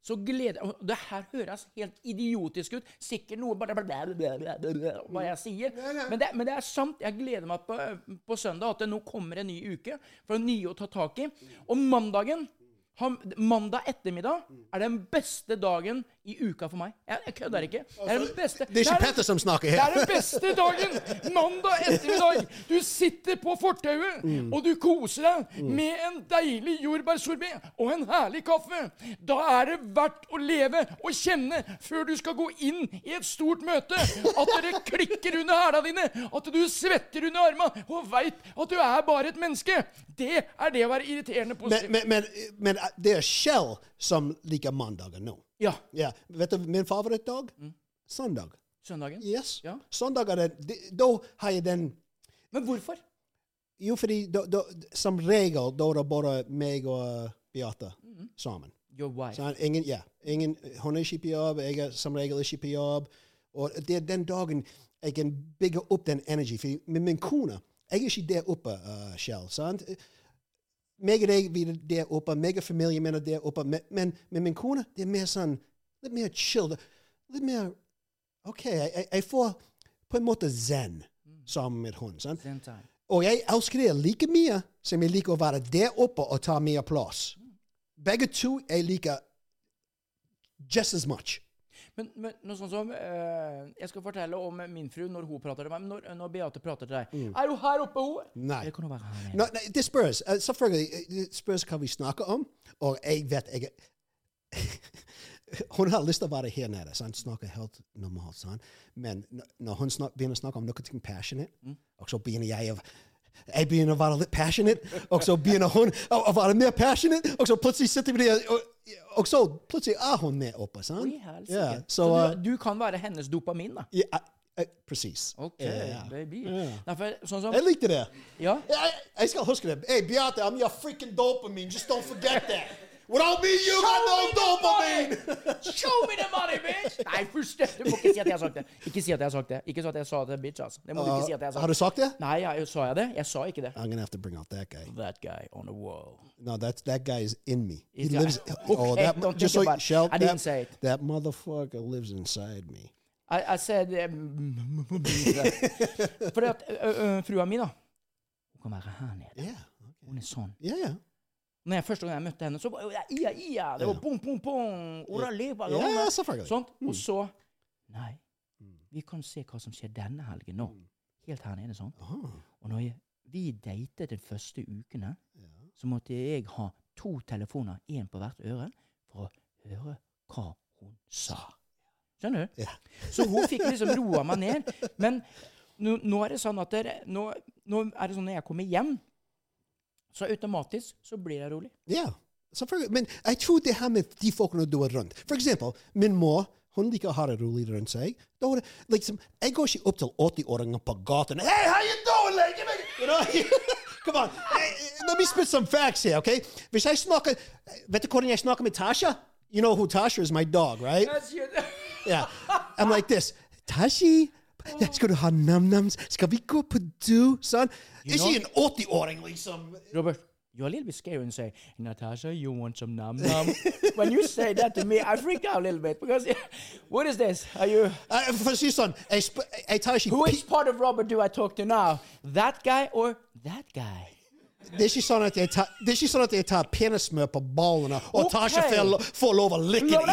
Så gleder og Det her høres helt idiotisk ut. Sikkert noe bare hva jeg sier. Men det, men det er sant. Jeg gleder meg på, på søndag at det nå kommer en ny uke. For nye å ta tak i. Og mandagen han, Mandag ettermiddag er den beste dagen i uka for meg. Jeg, jeg kødder ikke. Det er den beste Det er ikke Petter som snakker Det er den beste dagen! Mandag ettermiddag. Du sitter på fortauet, Mm. og du koser deg med en deilig jordbærsorbé og en herlig kaffe. Da er det verdt å leve og kjenne før du skal gå inn i et stort møte. At dere klikker under hæla dine, at du svetter under armene og veit at du er bare et menneske. Det er det å være irriterende på Men, men, men, men det er Kjell som liker mandager nå. Ja. Ja. Vet du min favorittdag? Søndag. Søndagen. Yes. Ja. Søndag er det, Da har jeg den Men hvorfor? Jo, fordi da, da, som regel da er det bare meg og Beate sammen. Your wife. Så ingen, ja, ingen, hun er ikke på jobb, jeg er som regel ikke på jobb. Og det er den dagen jeg kan bygge opp den energi. For med min kone Jeg er ikke der oppe uh, selv. sant? Meg og deg vi er der oppe, meg og familien min er der oppe. Men, men med min kone det er mer sånn Litt mer chill. Litt mer OK, jeg, jeg, jeg får på en måte zen sammen med hun. Sånn? Time. Og jeg elsker det like mye som jeg liker å være der oppe og ta mer plass. Begge to jeg liker just as much. Men, men noe sånt som eh, Jeg skal fortelle om min fru når hun prater til meg. Men når, når Beate prater til deg Er hun her oppe, hun? Nei. Eller kan hun være her nede? Nei, det spørs. Uh, selvfølgelig eh, det spørs hva vi snakker om. Og jeg vet jeg <laughs> Hun har lyst til å være her nede. Sant? snakker helt normalt. Sant? Men når hun snak, begynner å snakke om noe passionate, mm. og så begynner jeg å jeg begynner å være litt passionate, og så begynner hun å, være mer passionate, og så plutselig sitter vi der, og, og så plutselig er hun mer oppe. Sant? Ja, så så, du, du kan være hennes dopamin, da? ja, Presis. OK, baby. Sånn som Jeg likte det. Ja? Jeg, jeg skal huske det. Hey, Beate, I'm your freaking dopamine. Just don't forget that. Without me, you got no dopamine! Show me the money, bitch! Nei, først Du må ikke si at jeg har sagt det. Ikke si at jeg har sagt det. Ikke så at jeg sa det, bitch, altså. Det må du ikke si at jeg har sagt. Uh, har du sagt det? Nei, jeg, sa jeg det? Jeg sa ikke det. I'm gonna have to bring out that guy. That guy on the wall. No, that's that guy is in me. He He's lives. Okay, oh, that don't just think so about shall, I didn't that, say it. That motherfucker lives inside me. I, I said um, Fordi at uh, uh, frua mi, da Hun kan være her nede. Yeah. Hun er sånn. Yeah, yeah. Når jeg Første gang jeg møtte henne, så var det ia, ia, det var bom, bom, bom. Orale, Ja, selvfølgelig. Sånt. Og så Nei, vi kan se hva som skjer denne helgen nå. Helt her nede, sånn. Og når jeg, vi datet de første ukene, så måtte jeg ha to telefoner, én på hvert øre, for å høre hva hun sa. Skjønner du? Ja. Så hun fikk liksom roa meg ned. Men nå, nå er det sånn at dere, nå, nå er det sånn når jeg kommer hjem, så automatisk så blir jeg rolig. Ja, selvfølgelig. Men jeg tror det her med de folkene du er rundt For eksempel, min mor hun liker å ha det rolig rundt seg. Da er det, liksom, jeg går ikke opp til 80-åringer på gaten Hey, how you doing, lady? You <laughs> know? Come on. Hey, Let me spit some facts here, okay? Hvis jeg snakker Vet du hvordan jeg snakker med Tasha? You know who Tasha is? My dog, right? Yes, you- Yeah. I'm like this. Tashi, skal du ha nam-nams? Skal vi gå på do, son? Is she an 80-åring, liksom? Robert, you're a little bit scared and say, Natasha, you want some num num. when you say that to me, I freak out a little bit because what is this? Are you Uh, for å si det sånn, jeg, sp jeg tar ikke which part of Robert do I talk to now? That guy or that guy? Det er ikke sånn at jeg tar, det er ikke sånn at jeg tar penismør på ballene, og Ok. Tasha får, får lov å likke dem.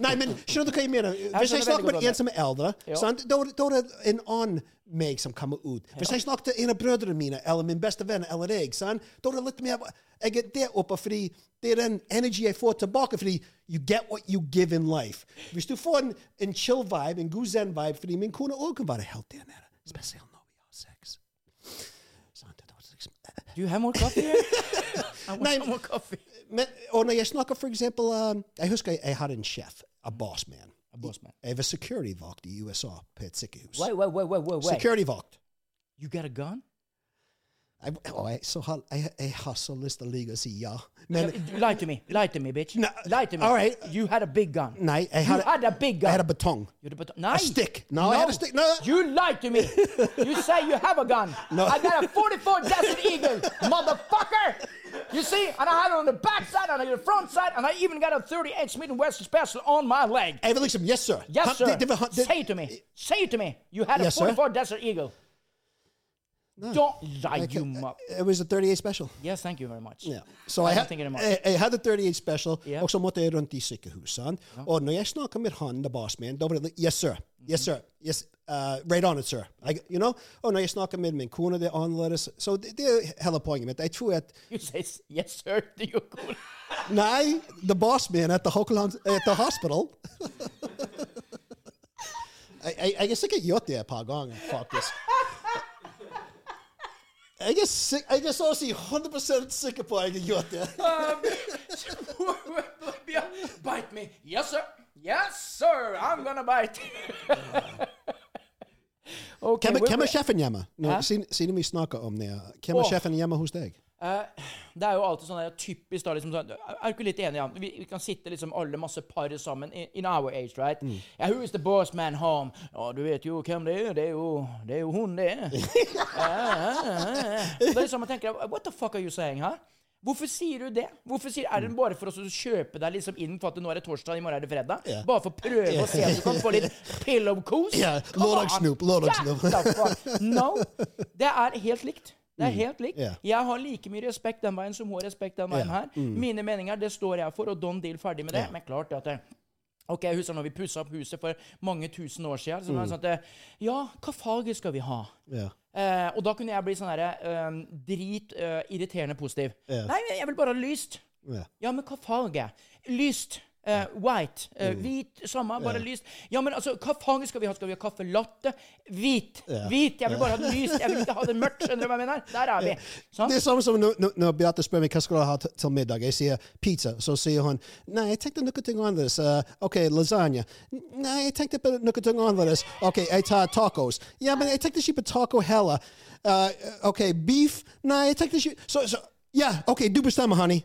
Nei, men skjønner du hva jeg mener? Hvis jeg snakker med en som er eldre, da, er det en annen meg som kommer ut. Hvis jeg snakker til en av brødrene mine, eller min beste venn, eller deg, da er det litt mer Jeg er der oppe fordi det er den energy jeg får tilbake, fordi you get what you give in life. Hvis du får en, en chill vibe, en god zen-vibe, fordi min kone òg kan være helt der nede, spesielt når vi har sex. Do you have more coffee here? I want Nei, more coffee. Men, og når jeg snakker for eksempel um, Jeg husker jeg, jeg hadde en sjef, a boss man. A boss man. Jeg var security-vakt i USA på et sykehus. Wait, wait, wait, wait, wait, wait. Security-vakt. You got a gun? Jeg, og jeg, så jeg, jeg har så lyst til å lyve og si ja. Men Lie to me. Lie to me, bitch. No, Lie to me. all right. You had a big gun. nei, jeg You hadde, had a big gun. jeg hadde betong. had a but- Nei. A stick. No, I had a stick. No. You lied to me. <laughs> You say you have a gun. No. I got a 44 Desert Eagle, <laughs> motherfucker. You see, and I had it on the back side and on the front side, and I even got a 38 Smith & Wesson Special on my leg. Var liksom Yes, sir. Yes, Han- sir. det- det var han- det- Say it to me. Say it to me. You had a Yes, sir. 44 Desert Eagle. Don't lie, you mother. It was a 38 special. Yes, thank you very much. Ja. Så I don't had- think anymore. jeg, jeg eh, eh, hadde 38 special, Ja. og så måtte jeg rundt i sykehus. sant? Og når jeg snakket med han, the boss man, da var det Yes, sir. Yes, sir. Yes, uh, right on it, sir. I, you know? Og når jeg snakker med min kone, det er annerledes. Så det, det er hele poenget mitt. Jeg tror at You say yes, sir, <laughs> to your cool. Nei, the boss man at the, Haukeland, at the hospital jeg, jeg, jeg er sikkert gjort det et par ganger, faktisk. Jeg er, sik jeg er så å si 100 sikker på at jeg har gjort det. bite me. Yes, sir. Yes, sir. I'm gonna bite. <laughs> okay, Hvem, hvem er sjefen hjemme? Nå, siden, siden vi snakker om det. Hvem er oh. sjefen hjemme hos deg? Uh, det er jo alltid sånn der typisk da, liksom sånn, Er du ikke litt enig, Ja? Vi, vi kan sitte liksom alle masse par sammen in, in our age, right? Mm. Yeah, who is the boss man home? Ja, du vet jo hvem det er. Det er jo, det er jo hun, det. uh, uh, uh, det er liksom man tenker What the fuck are you saying, hæ? Hvorfor sier du det? Hvorfor sier, Er det bare for å kjøpe deg liksom inn for at nå er det torsdag, i morgen er det fredag? Yeah. Bare for å prøve å se om du kan få litt pillow-kos? Yeah. Lørdagssnop. fuck- <laughs> No. Det er helt likt. Det er helt likt. Yeah. Jeg har like mye respekt den veien som hun har respekt den veien her. Mine meninger, det står jeg for, og don deal, ferdig med det. Men klart at det, Ok, jeg husker når vi pussa opp huset for mange tusen år siden. Så Mm. sånn at Ja, hva farge skal vi ha? Yeah. Eh, og da kunne jeg bli sånn derre eh, drit eh, irriterende positiv. Yeah. Nei, jeg vil bare ha lyst. Yeah. Ja, men hva farge? Lyst. Eh, white. Uh, Mm. hvit. Samme, bare lyst. Ja, men altså, hva faen skal vi ha? Skal vi ha kaffe latte? Hvit. Yeah. Hvit. Jeg vil bare ha lyst. Jeg vil ikke ha det mørkt. Skjønner du hva jeg mener? Der er vi. Sant? Det er samme som når, når- Beate spør meg hva skal du ha til- middag. Jeg sier pizza. Så sier hun nei, jeg tenkte noe annerledes. Uh, OK, lasagne. Nei, jeg tenkte på noe annerledes. OK, jeg tar tacos. Ja, men jeg tenkte ikke på taco heller. Uh, OK, beef. Nei, jeg tenkte ikke Så, så ja, OK, du bestemmer, honey.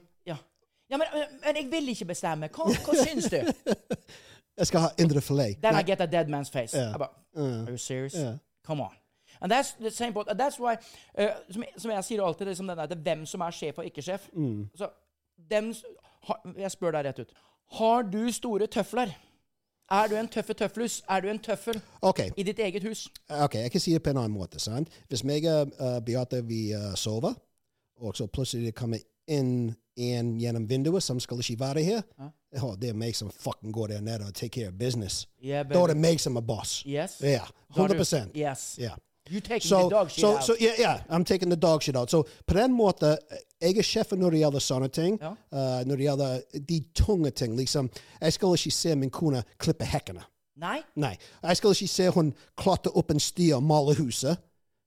Ja, men, men- jeg vil ikke bestemme. Hva, hva syns du? <laughs> Jeg skal ha indre filet. Then Nei. I get a dead man's face. Yeah. About, Are you serious? Yeah. Come on. And that's the same point. And that's why, uh, som, som jeg sier alltid, liksom den der, er hvem som er sjef og ikke sjef. Mm. Så, dem, ha, jeg spør deg rett ut. Har du store tøfler? Er du en tøffe tøflus? Er du en tøffel okay. i ditt eget hus? Ok, jeg kan si det på en annen måte. sant? Hvis meg og uh, Beate vi uh, sover, og så plutselig kommer inn en gjennom vinduet som skal ikke være her, ja, det er meg som fucking går der nede og take care of business. Yeah, Da er det meg som er boss. Yes? Du- 100 Yes. Ja. You taking so, the dog shit so, out. So, ja, yeah, I'm taking the dog shit out. Så på den måten, jeg er sjefen når det gjelder sånne ting. Ja. Uh, når det gjelder de tunge ting. liksom, Jeg skal ikke se min kone klippe hekkene. Nei? Nei. Jeg skal ikke se hun klatre opp en sti og male huset.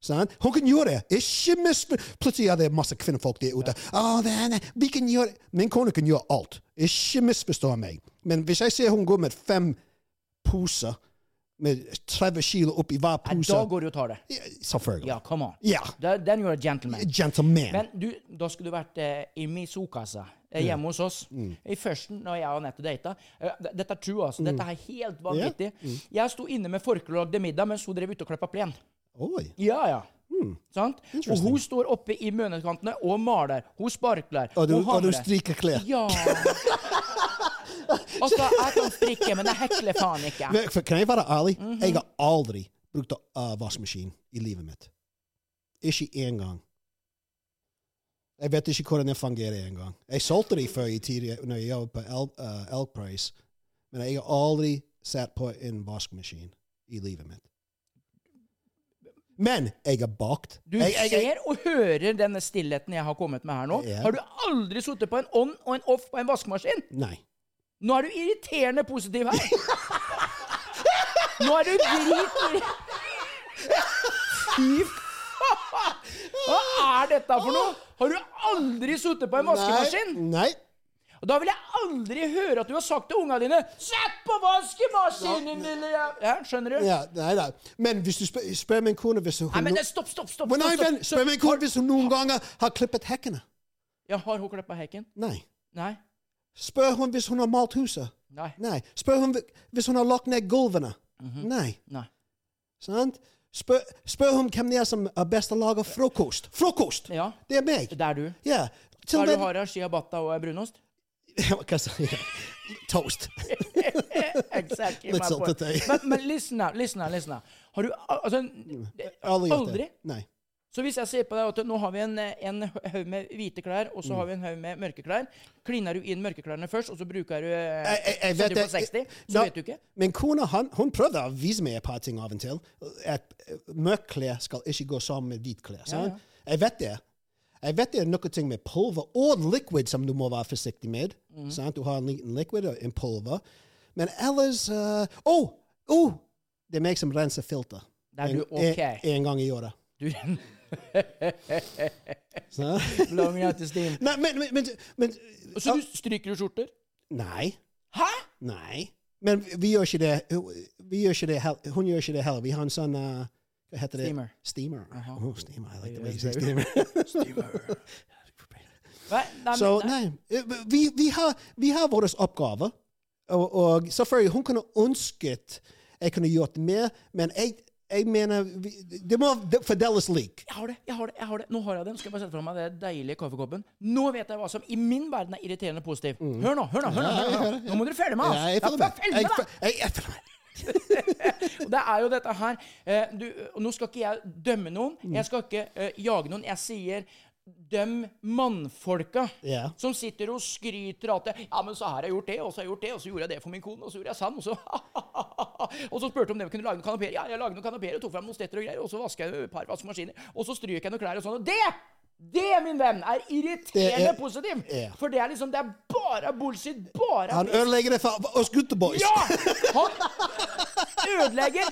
Sant? Hun kan gjøre det. Ikke misfor... Plutselig er det masse kvinnefolk der ute. Å, det er, vi kan gjøre Min kone kan gjøre alt. Ikke misforstå meg. Men hvis jeg ser hun går med fem poser med 30 kilo oppi hver pose. da går du og tar det. Ja, Selvfølgelig. Ja, come on. Ja. You're a gentleman. Gentleman. Men du, da skulle du vært uh, i Misokasa, uh, hjemme hos oss. Mm. I førsten, når jeg og Anette data. Uh, dette er true, altså. Dette er helt vanvittig. Mm. Jeg sto inne med forkle og lagde middag mens hun drev ute og klippa plen. Oi. Ja, ja. Sant? Og hun står oppe i mønekantene og maler. Hun sparkler. Og du, hun og du stryker klær. Ja. <laughs> altså, jeg kan strikke, men jeg hekler faen ikke. Men, for, kan jeg være ærlig? Mhm. Jeg har aldri brukt uh, vaskemaskin i livet mitt. Ikke én gang. Jeg vet ikke hvordan det fungerer engang. Jeg solgte det før i tida når jeg jobbet på El, uh, Elpris, men jeg har aldri satt på en vaskemaskin i livet mitt. Men jeg har bakt. Du jeg, jeg, jeg, ser og hører denne stillheten jeg har kommet med her nå. Ja. Har du aldri sittet på en on og en off på en vaskemaskin? Nei. Nå er du irriterende positiv her. Nå er du drit... Fy faen! Hva er dette for noe? Har du aldri sittet på en vaskemaskin? Nei. Og da vil jeg aldri høre at du har sagt til ungene dine 'Sett på vaskemaskinen, lille jæv-» Ja, skjønner du? Ja, nei, da. Men hvis du spør, spør min kone hvis hun Nei, men det- stopp, stopp, stopp. Stopp, stopp. spør min kone hvis hun noen ganger har klippet hekkene. Ja, har hun klippa hekken? Nei. Nei. Spør hun hvis hun har malt huset. Nei. Nei. Spør hun hvis hun har lagt ned gulvene. Nei. Nei. Sant? Spør, spør hun hvem det er som er best til å lage frokost. Frokost! Ja. Det er meg. Det er du. Ja. Til Hva er det du har av Ciabatta og brunost? <laughs> Toast. <laughs> exactly Litt my point. deg. Men, men listen now, listen now, listen now. Har du altså, Aldri Aldri? Nei. Så hvis jeg ser på deg at nå har vi en, en haug med hvite klær, og så har vi en haug med mørke klær, kliner du inn mørkeklærne først, og så bruker du eh, Jeg, jeg, jeg vet du på 60, det. så da, vet du ikke. Min kone han, hun prøvde å vise meg et par ting av og til. At mørke klær skal ikke gå sammen med hvite klær. sant? Jeg vet det. Jeg vet det er noen ting med pulver og liquid som du må være forsiktig med. Mm. Du har en liten liquid og en pulver. Men ellers Å! oh, oh, det er meg som renser filter. Det er en, okay. ok. En, en gang i året. Du, <laughs> <laughs> the steam. Nei, men, men, men, men Så du stryker du skjorter? Nei. Hæ? Nei. Men vi gjør ikke det. Vi gjør ikke det Hun gjør ikke det heller. Vi har en sånn uh, Hva heter det? Steamer. Steamer. Oh, steamer. I like the way you say steamer. <laughs> <laughs> Nei, nei, Så nei, eh, vi, vi, har, vi har vår oppgave. Og, og selvfølgelig, hun kunne ønsket jeg kunne gjort mer, men jeg, jeg mener vi, Det må fordeles lik. Jeg har det, jeg har det. jeg har det. Nå har jeg den. Skal jeg bare sette fra meg den deilige kaffekoppen. Nå vet jeg hva som i min verden er irriterende positiv. Hør nå, hør nå! hør Nå hør nå, hør nå. Nå må dere følge med! Altså. Ja, jeg følger med. Jeg, jeg, Jeg, jeg, jeg, jeg følger med. <laughs> Og det er jo dette her eh, du, Nå skal ikke jeg dømme noen. Mm. Jeg skal ikke uh, jage noen. Jeg sier døm mannfolka yeah. som sitter og skryter at Ja, men så har jeg gjort det, og så har jeg gjort det, og så gjorde jeg det for min kone, og så gjorde jeg sand og så <laughs> Og så spurte om de kunne lage noen kanapeer. Ja, jeg lagde noen kanapeer, tok fram noen stetter og greier, og så vasker jeg et par vaskemaskiner, og så stryker jeg noen klær og sånn. Og det! Det, min venn, er irriterende er- positiv! ja. For det er liksom Det er bare bullshit. Bare Han ødelegger det for oss gutteboys. ja! <laughs> Han ødelegger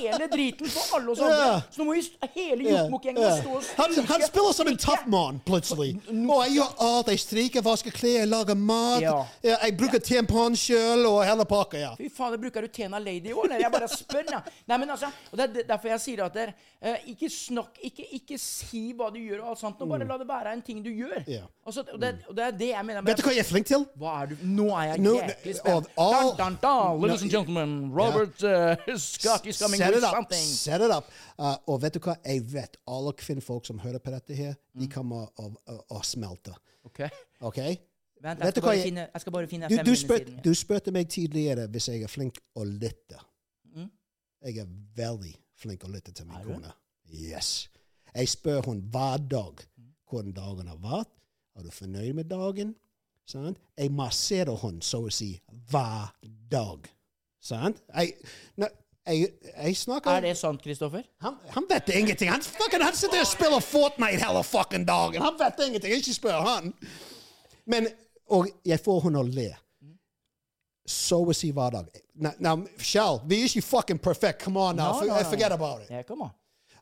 hele driten for alle oss andre. Ja. Så nå må vi hele Ja, Jokkmokk-gjengen ja. stå og Han, han spiller som en tough man, plutselig. Og jeg gjør alt. Jeg stryker, vasker klær, jeg lager mat. Ja. Ja, jeg bruker tampon sjøl og hele pakka. Ja. Fy faen, bruker du Tena Lady i år? eller? Jeg bare spør, ja. Nei, men altså, og Det er derfor jeg sier at dere eh, ikke snakk, ikke, ikke si hva du gjør og alt sånt. Nå bare la det være en ting du gjør. Yeah. Og, så, og, det, og det er det jeg mener. Vet du hva jeg er flink til? Hva er du Nå er jeg no, jæklig spent. all- Dun, dun, dun, ladies and gentlemen, Robert uh, Scott is coming Set with it up. something. Set it up. Uh, og vet du hva? Jeg vet alle kvinnfolk som hører på dette her, de Mm. kommer å, å, å smelte. Ok. okay? Vent, jeg skal, jeg- finne, jeg skal bare finne fem du, minner spør, siden. du spurte meg tidligere hvis jeg er flink å lytte. Mm. Jeg er veldig flink å lytte til min kone. Yes. Jeg spør hun hver dag hvordan dagen har vært. Er du fornøyd med dagen? Sant? Jeg masserer hun så å si hver dag. Sant? Jeg, jeg, jeg snakker Er det sant, Kristoffer? han, han vet ingenting. Han, fucking, han sitter og spiller Fortnite hele fucking dagen. Han vet ingenting. Ikke spør han. Men, og jeg får hun å le. Så å si hver dag. Now, now, Shell, vi er ikke fucking perfect. Come on now. No, no, no. Forget about it. Yeah, come an.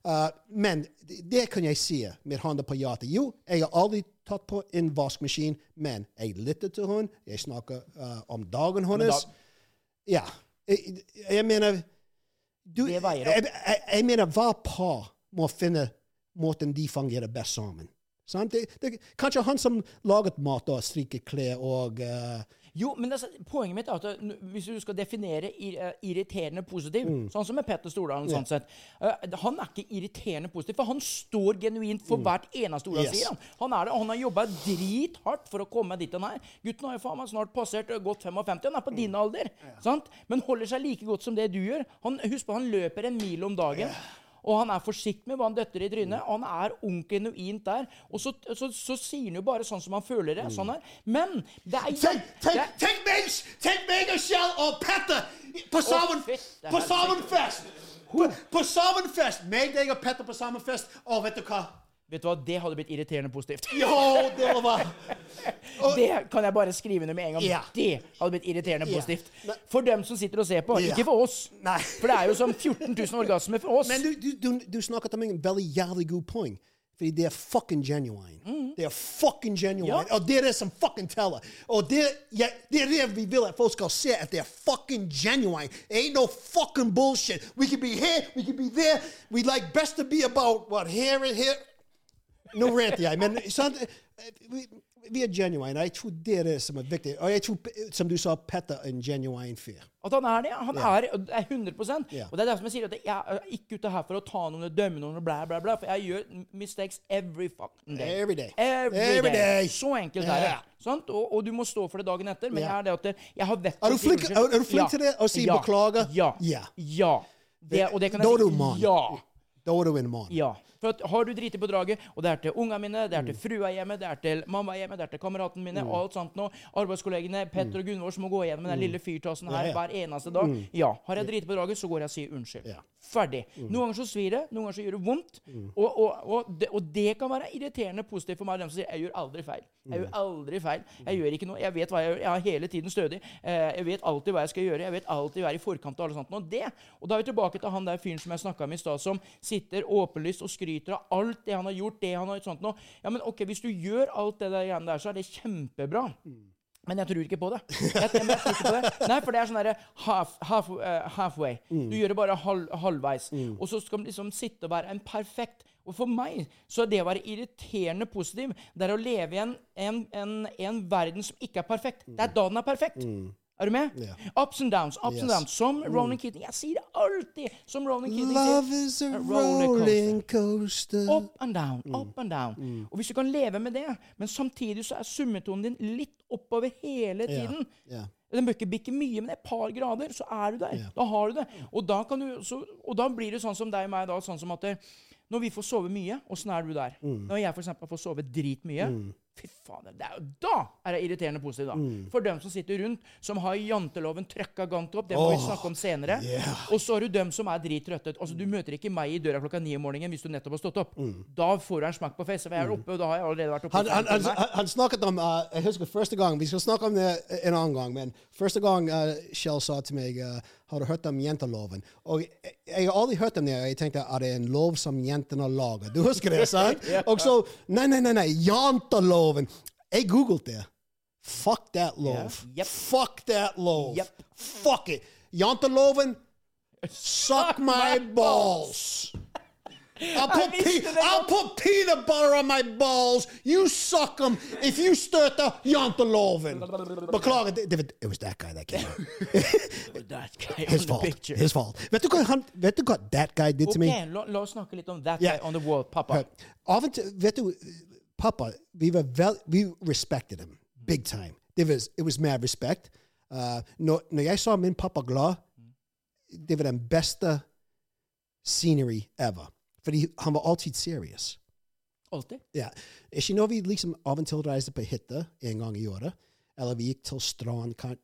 Uh, men det- kan jeg si med hånda på hjertet. Jo, jeg har aldri tatt på en vaskemaskin, men jeg lytter til hun. Jeg snakker uh, om dagen hennes. Ja. Jeg, jeg mener Du, jeg, jeg, jeg mener hver par må finne måten de fungerer best sammen. Det, det, kanskje han som laget mat og stryker klær og eh, Jo, men altså, poenget mitt er at hvis du skal definere eh, irriterende positiv, Mm. sånn som med Petter Stordalen sånn sett uh, Han er ikke irriterende positiv, for han står genuint for hvert eneste ord han Mm. Yes. sier. Han. Han, er det, han har jobba drithardt for å komme dit han er. Gutten har jo faen meg snart passert eh, godt 55. Han er på din alder. Sant? Men holder seg like godt som det du gjør. Han, husk på, han løper en mil om dagen. Og han er forsiktig med hva han døtter i trynet. Og han er ung genuint der. Og så, så, så sier han jo bare sånn som han føler det. Sånn her. Men det er Tenk, tenk, tenk meg, tenk meg og Kjell og Petter på sammen, fest. på. Sammenfest! På, på Sammenfest! Meg, deg og Petter på Sammenfest. Å, vet du hva? Vet du hva, det hadde blitt irriterende positivt. Jo, det var <laughs> Og- Det kan jeg bare skrive under med en gang. Yeah. Det hadde blitt irriterende yeah. positivt. For dem som sitter og ser på, yeah. ikke for oss. Nei. For det er jo som 14 000 orgasmer for oss. Men du, du, du, du snakket om en veldig jævlig god poeng. Fordi det er fucking genuine. Det er fucking genuine. Ja. Og det er det som fucking teller. Og det, ja, det er det vi vil at folk skal se, at det er fucking genuine. It ain't no fucking bullshit. We can be here, we can be there. We like best to be about what here and here. Nå ranter jeg, men sant? Vi, vi er genuine. Jeg tror det er det som er viktig. Og jeg tror, som du sa, Petter er en genuine fyr. At han er det. Han yeah. er, er 100 yeah. Og det er derfor jeg sier at jeg er ikke ute her for å ta noen og dømme noen og bla, bla, bla. For jeg gjør mistakes every fucking day. Every day. Every, Every day. day. Så enkelt er det. Sant? Og, og du må stå for det dagen etter. Men Ja. jeg er det at jeg har vett Er du si flink- er, er du flink til det? Å si beklager? Ja. Ja. Ja. Det, og det kan Da er du si. mann. Ja. Da er du en mann. Ja. For at har du driti på draget, og det er til ungene mine, det er Mm. til frua hjemme, det er til mamma hjemme, det er til kameratene mine, mm. alt sånt nå, arbeidskollegene, Petter og Gunvor som må gå igjennom den lille fyrtassen her Mm. Ja, ja. hver eneste dag. Ja. Har jeg driti på draget, så går jeg og sier unnskyld. Ja. Ferdig. Noen ganger så svir det, noen ganger så gjør det vondt. Og, og, og, det, og det kan være irriterende positivt for meg, dem som sier 'jeg gjør aldri feil'. Jeg gjør aldri feil. Jeg gjør ikke noe. Jeg vet hva jeg gjør. Jeg har hele tiden stødig. Eh, Jeg vet alltid hva jeg skal gjøre. Jeg vet alltid være i forkant av alle sånt. Og det, og da er vi tilbake til han der fyren som jeg snakka med i stad, som sitter åpenlyst og skryter av alt det han har gjort, det han har gjort sånt nå. Ja, men ok, hvis du gjør alt det der der, så er det kjempebra. Men jeg tror ikke på det. Jeg, jeg, jeg tror ikke på det. Nei, for det er sånn derre half, half, uh, halfway. Du gjør det bare halv, halvveis. Og så skal man liksom sitte og være en perfekt Og for meg så er det å være irriterende positiv, det er å leve i en, en, en, en verden som ikke er perfekt. Det er da den er perfekt. Er du med? Yeah. Ups and downs, ups and downs. Som Ronan Keating. Jeg sier det alltid! Som Ronan Keating Love is a rolling coaster. Up and down, up and down. Og hvis du kan leve med det, men samtidig så er summetonen din litt oppover hele tiden Ja. Den bør ikke bikke mye, men et par grader, så er du der. Da har du det. Og da, kan du, så, og da blir det sånn som deg og meg, da, sånn som at det, når vi får sove mye, åssen er du der? Når jeg for eksempel får sove dritmye, fy faen, det er jo, da er det irriterende positivt, da. For dem som sitter rundt, som har janteloven trøkka gant opp, det må vi snakke om senere. yeah. Og så har du dem som er drittrøtte. Altså, du møter ikke meg i døra klokka ni om morgenen hvis du nettopp har stått opp. Da får du en smakk på. For jeg er oppe, og da har jeg allerede vært oppe. Han, han, han, han, han snakket om uh, Jeg husker første gang Vi skal snakke om det en annen gang, men første gang uh, Kjell sa til meg uh, Har du hørt om jenteloven? Og jeg, jeg har aldri hørt om det, jeg tenkte er det en lov som jentene lager? Du husker det, sant? <laughs> Og så Nei, nei, nei, nei janteloven! Jeg googlet det. Fuck that love. Yep. Fuck that love. Yep. Fuck it. Janteloven Suck my balls. I'll put, pe- I'll put peanut butter on my balls. You suck them if you støtter janteloven. Beklager, det, det, it was that guy that came <laughs> out. That guy His the fault. picture. His fault. Vet du hva, han, vet du hva that guy did to Ok, me? la, la oss snakke litt om that Yeah. guy on the wall, pappa. Av og til, vet du, pappa, vi var vel, vi respected him big time. Det var, it was mad respect. Uh, når, når jeg sa min pappa glad, det var den beste scenery ever. Fordi han var alltid serious. Alltid. Ja. Ikke når vi liksom av og til reiste på hytta en gang i året, eller vi gikk til strand kan-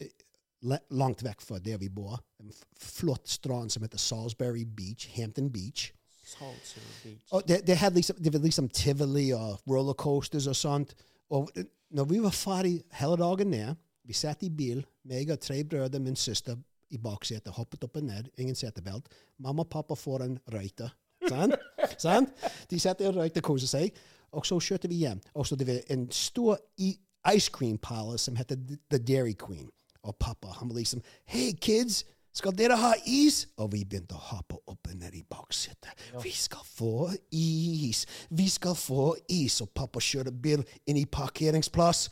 langt vekk fra der vi bor. En flott strand som heter Salisbury Beach, Hampton Beach. Salisbury Beach. Og det, det, hadde liksom, det var liksom tivoli og rollercoasters og sånt. Og når vi var ferdig hele dagen ned, vi satt i bil, meg og tre brødre, min søster i baksetet, hoppet opp og ned, ingen setebelt. Mamma og pappa får en røyte. Sant? sant? De satt der og røykte, koste seg. Og så kjørte vi hjem. Og så det var en stor ice cream parlor som heter The Dairy Queen. Og pappa, han var liksom Hey kids, Skal dere ha is? Og vi begynte å hoppe opp og ned i baksetet. Vi skal få is. Vi skal få is. Og pappa kjører bil inn i parkeringsplass.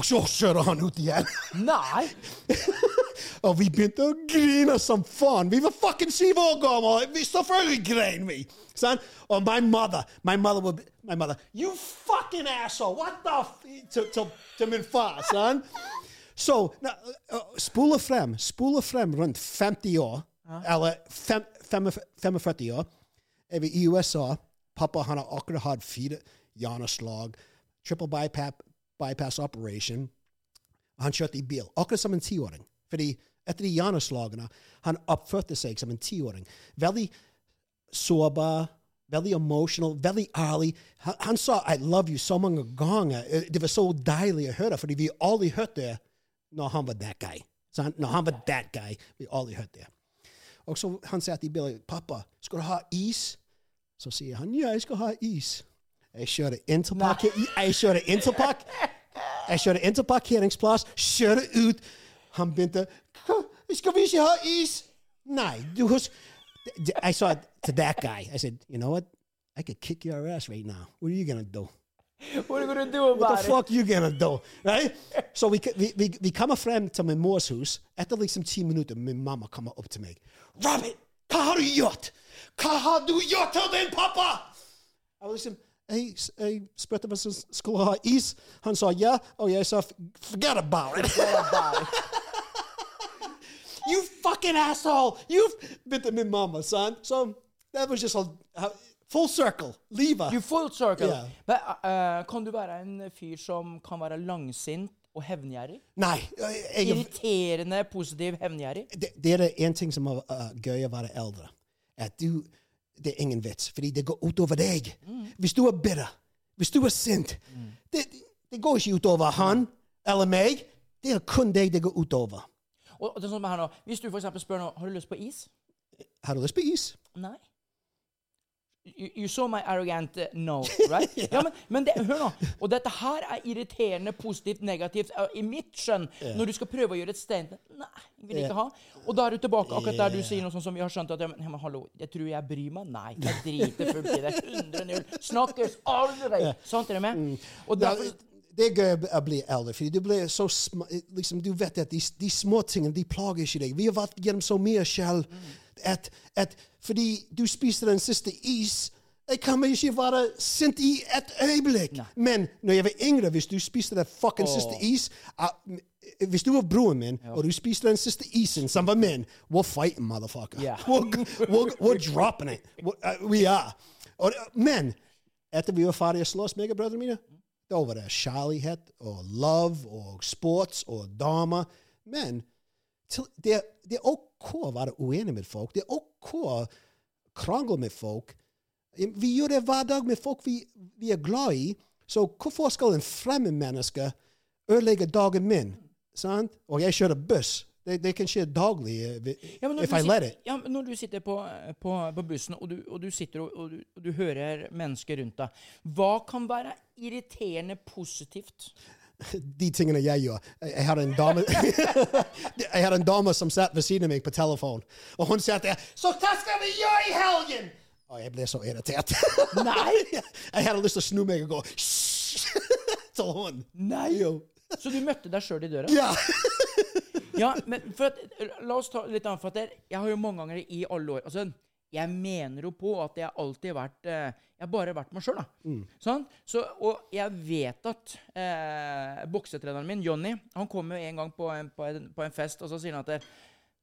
Og så kjører han ut igjen. Nei! <laughs> <laughs> og vi begynte å grine som faen. Vi var fucking syv år gamle. Vi selvfølgelig grein vi. Sant? Og my mother, my mother would, be my mother, you fucking asshole, what the f... Til, til, til min far, sant? Så, na, uh, spole frem, spole frem rundt 50 år, eller fem, fem, 45 år, er vi i USA. Pappa han har akkurat hatt fire hjerneslag, triple bypass, bypass operation. Han kjørte i bil, akkurat som en tiåring. Fordi etter de hjerneslagene han oppførte seg som en tiåring. Veldig sårbar, veldig emotional, veldig ærlig. Han, han sa 'I love you' så mange ganger. Eh, Det var så deilig å høre, fordi vi aldri hørte det når han var that guy. Så han, når han var that guy, vi aldri hørte det. Og så han sa til Billy 'Pappa, skal du ha is?' Så sier han, 'Ja, jeg skal ha is'. Jeg kjører parker, jeg kjører inn til, park, jeg kjører inn til parkeringsplass, kjører ut. Han begynte 'Skal vi ikke ha is?' Nei, du husker I saw it to that guy. I said, you know what? I could kick your ass right now. What are you gonna do? What are you gonna do about it? What the it? fuck you gonna do? Right? Så vi, vi, vi, vi kommer frem til min mors hus. Etter liksom ti minutter, min mamma kommer opp til meg. 'Robert, hva har du gjort? Hva har du gjort til din pappa?' Jeg var liksom, jeg, jeg spurte om jeg skulle uh, ha is. Han sa ja, og jeg sa 'forget about it'. You fucking asshole! You begynte min mama, son. So that was just a, a full circle. Liva. You full circle. Ja. Men, eh, kan du være en fyr som kan være langsint og hevngjerrig? Nei, jeg, Irriterende, positiv, hevngjerrig? det, det er en ting som er uh, gøy å være eldre. At du, det er ingen vits, fordi det går utover deg. Hvis du er bitter, hvis du er sint, det, det går ikke utover han eller meg. Det er kun deg det går utover. Og det er sånn her nå, Hvis du eksempel spør nå, har du lyst på is? Har du lyst på is? Nei. You, you saw my arrogant uh, no, <laughs> right? ja. men, men det, hør nå. Og dette her er irriterende, positivt, negativt. Uh, I mitt skjønn, når du skal prøve å gjøre et statement Nei, jeg vil ikke ha. Og da er du tilbake akkurat der du sier noe sånn som vi har skjønt at ja, men, ja, men hallo, jeg tror jeg bryr meg. Nei, jeg driter fullt i det. 100-0. Snakkes aldri! Sant, er du med? Og derfor, det er gøy å bli eldre, fordi du sma, liksom, Du vet at de, de små tingene de plager ikke deg. Vi har vært gjennom så mye selv at, at fordi du spiser den siste is jeg kan ikke være sint i et øyeblikk. Men når jeg var yngre, hvis du spiste den fucking siste is uh, Hvis du var broren min, og du spiste den siste isen som var min, we're fighting, motherfucker. Yeah. We're, we're, we're dropping it. We're, uh, we are. Og, men etter vi var ferdige å slåss, meg og brødrene mine, da var det kjærlighet og love og sports og damer. Men til, det, det er OK å være uenig med folk. Det er OK å krangle med folk. Vi gjør det hver dag med folk vi, vi er glad i. Så hvorfor skal en fremmed menneske ødelegge dagen min? Sant? Og jeg kjører buss. Det, det kan skje daglig Ja, if I let it. Ja, men når du sitter på, på, på bussen, og du, og du sitter og, og, du, og du hører mennesker rundt deg, hva kan være irriterende positivt? <laughs> de tingene jeg gjør. Jeg hadde en dame <laughs> Jeg hadde en dame som satt ved siden av meg på telefon, og hun satt der Så hva skal vi gjøre i helgen? Og jeg ble så irritert. <laughs> Nei! jeg hadde lyst til å snu meg og gå «Hysj!» til hun. Nei! Jo. Så du møtte deg sjøl i døra? Ja. Ja, men for at, La oss ta litt annet. For at jeg, har jo mange ganger i alle år altså, Jeg mener jo på at jeg alltid har vært eh, Jeg har bare vært meg sjøl, da. Sånn? Så, og jeg vet at eh, boksetreneren min, Jonny, han kommer jo en gang på en, på, en, på en fest, og så sier han at det,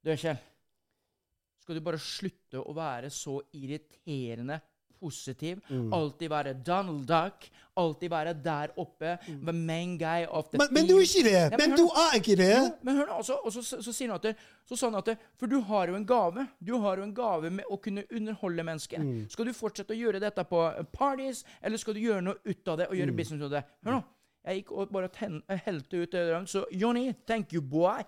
Du, Kjell, skal du bare slutte å være så irriterende positiv? Alltid være Donald Duck. Alltid være der oppe. The main guy of the Men, men du er ikke det. Men hør du er ikke det. Jo, men hør nå, altså, og så, så, så sier han at så sa at For du har jo en gave. Du har jo en gave med å kunne underholde mennesker. Skal du fortsette å gjøre dette på eh, parties, eller skal du gjøre noe ut av det og gjøre business ut av det? Hør nå. Jeg gikk og bare eh, helte ut det. Så Johnny, thank you, boy.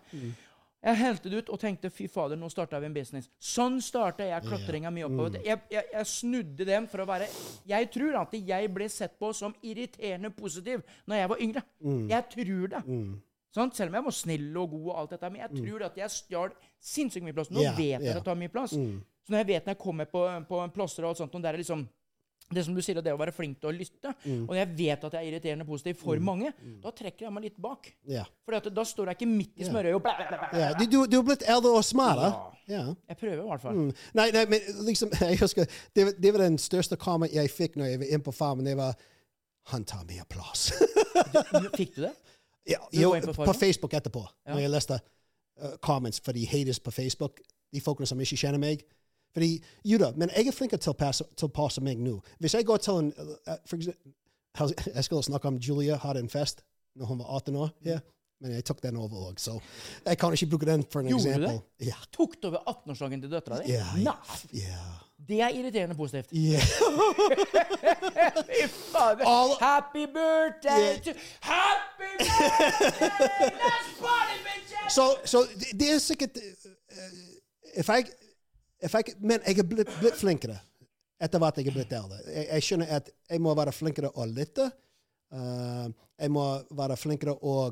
Jeg helte det ut og tenkte fy fader, nå starta vi en business. Sånn starta jeg klatringa mi oppover. Jeg, jeg, jeg snudde den for å være Jeg tror at jeg ble sett på som irriterende positiv når jeg var yngre. Jeg tror det. Sånn, Selv om jeg var snill og god og alt dette. Men jeg tror at jeg stjal sinnssykt mye plass. Nå Mm. Vet jeg ja. at jeg tar mye plass. Så når jeg vet når jeg kommer på, på plasser og alt sånt, og det er liksom det som du sier, det å være flink til å lytte, Mm. og jeg vet at jeg er irriterende positiv for mange, da trekker jeg meg litt bak. Ja. For da står jeg ikke midt i smørøyet og blæ, blæ, blæ, blæ. Du, du, er blitt eldre og smartere. Ja. Jeg prøver i hvert fall. Mm. Nei, nei, men liksom, <laughs> jeg husker, det, det var den største comment jeg fikk når jeg var inne på farmen. Det var Han tar mye plass. Fikk du det? <laughs> ja, jo, på på Facebook etterpå, Ja. når jeg leste uh, comments for de haters på Facebook, de folkene som ikke kjenner meg. Fordi, jo da, men jeg er flink til å passe, meg nå. Hvis jeg går til en uh, for eksempel, <laughs> Jeg skulle snakke om Julia hadde en fest når hun var 18 år. her, Men jeg tok den over òg, så jeg kan ikke bruke den for en Gjorde du eksempel. det? Ja. Tok du over 18-årsdagen til døtra di? Ja, Nei, ja. det er irriterende positivt. <laughs> Fader. All- Happy birthday Yeah. to Happy birthday! Let's party, bitches! Så, so, det- det er sikkert uh, if if jeg, Men jeg er blitt, blitt flinkere etter hvert jeg er blitt eldre. Jeg, jeg skjønner at jeg må være flinkere å lytte. Uh, jeg må være flinkere å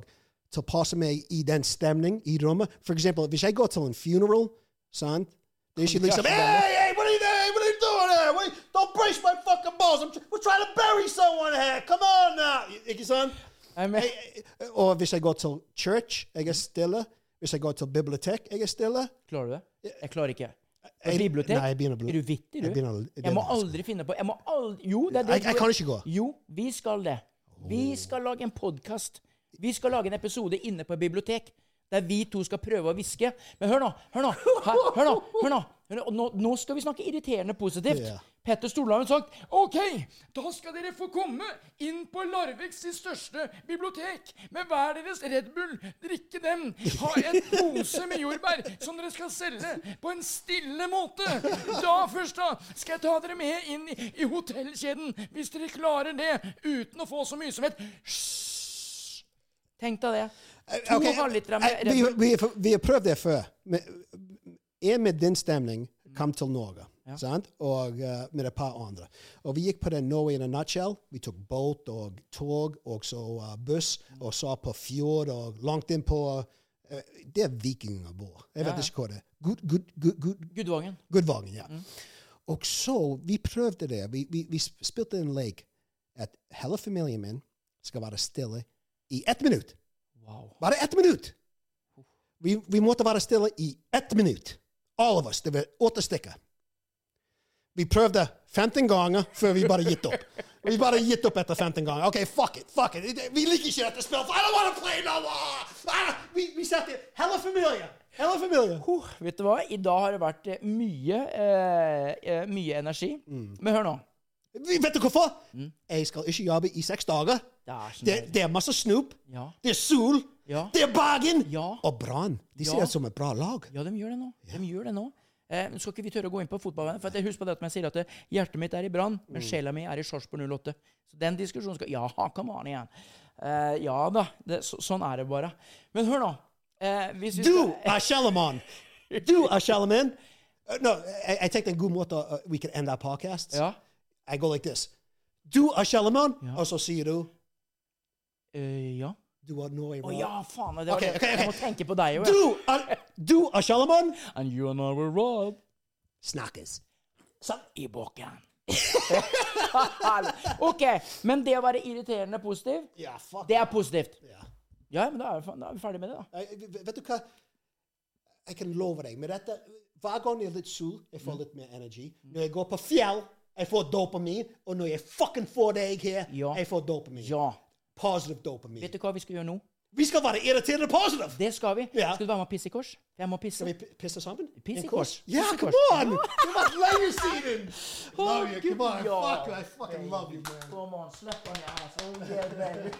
tilpasse meg i den stemning i rommet. For eksempel, hvis jeg går til en funeral, sant? Det er ikke liksom Hey, hey, what are you doing? What are you doing here? What are you, don't brace my fucking balls. I'm, we're trying to bury someone here. Come on now. Ikke sant? Jeg- Og hvis jeg går til church, jeg er stille. Hvis jeg går til bibliotek, jeg er stille. klarer du det? Jeg klarer ikke. Jeg- bibliotek? Nei, jeg begynner å bli- Er du vittig, jeg du? begynner å- det Jeg må aldri finne på Jeg må aldri Jo, det er det Jeg- jeg kan ikke gå. Jo, vi skal det. Vi skal lage en podkast. Vi skal lage en episode inne på et bibliotek. Der vi to skal prøve å hviske. Men hør nå! Hør nå! Her, hør nå! hør nå. Nå, nå skal vi snakke irriterende positivt. Petter Stordalen sagt OK, da skal dere få komme inn på Larviks største bibliotek med hver deres Red Bull, drikke dem, ha en pose med jordbær som dere skal selge på en stille måte. Da først da skal jeg ta dere med inn i, i hotellkjeden, hvis dere klarer det uten å få så mye som et. Tenk deg det. To okay, halvlitere med Red Bull. vi, har prøvd det før. Men En med din stemning kom til Norge. Sant? Og uh, med et par andre. Og vi gikk på den Norway in a nutshell. Vi tok båt og tog og så uh, buss og så på fjord og langt inn på eh, Det er vikinger våre. Jeg vet Ja, ja. ikke hva det er. Good, good, good, Gud, Gudvangen. Gudvangen, ja. Og så, vi prøvde det. Vi, vi, vi spilte en lek at hele familien min skal være stille i ett minutt. Wow. Bare ett minutt! Vi, vi måtte være stille i ett minutt. Alle av oss. Det var åtte stykker. Vi prøvde 15 ganger før vi bare gitt opp. Vi bare gitt opp etter 15 ganger. OK, fuck it. fuck it. Vi liker ikke dette spillet. I don't want to play no more! Vi, vi satt Hella familie! Hella familie. Huh, vet du hva? I dag har det vært eh, mye, eh, eh, mye energi. Mm. Men hør nå. Vet du hvorfor? Jeg skal ikke jobbe i seks dager. Det er Det, det er masse snoop. Ja. Det er sol. Ja. Det er Bergen. Ja. Og Brann. De ser ut som et bra lag. Ja, de gjør det nå. De gjør det nå. Eh, skal ikke vi tørre å gå inn på fotballveien? for jeg husker på det at jeg sier at eh, hjertet mitt er i Brann, men sjela mi er i Sarpsborg 08. Så den diskusjonen skal Ja, come on igjen. Eh, ja da, det, så, sånn er det bare. Men hør nå. Eh, hvis vi Du er Shalaman. Du er Shalaman. Uh, no, jeg, jeg tenkte en god måte uh, we can end our podcast. Ja. I go like this. Du er Shalaman, Ja. og så sier du Uh, ja. Du er Norway Å Rob. ja, faen. Det var okay, det. ok, ok. Jeg må tenke på deg òg. Du er, du er Shalaman. And you are Norway were Rob. Snakkes. Sånn i boken. <laughs> OK. Men det å være irriterende positiv, yeah, fuck. det er positivt. Ja. Ja, men da er, vi- da er vi ferdig med det, da. Jeg, vet- vet du hva? Jeg kan love deg med dette. Hver gang jeg er litt sul, jeg får litt mer energi. Når jeg går på fjell, jeg får dopamin. Og når jeg fucking får deg her, Ja. jeg får dopamin. Ja. Positive dopamin. Vet du hva vi skal gjøre nå? Vi skal være irriterende positive! Det skal vi. Ja. Skal du være med og pisse i kors? Jeg må pisse. Skal vi pisse sammen? Pisse i kors. Ja, Pisse i come on! Det var lenge siden! Love you, come on. Ja. Fuck you, I fucking love you, man. Come on, slipp han i ass. Oh, yeah, baby.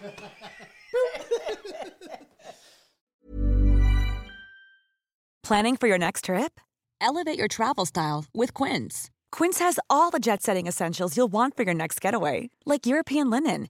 <laughs> Planning for your next trip? Elevate your travel style with Quince. Quince has all the jet setting essentials you'll want for your next getaway, like European linen,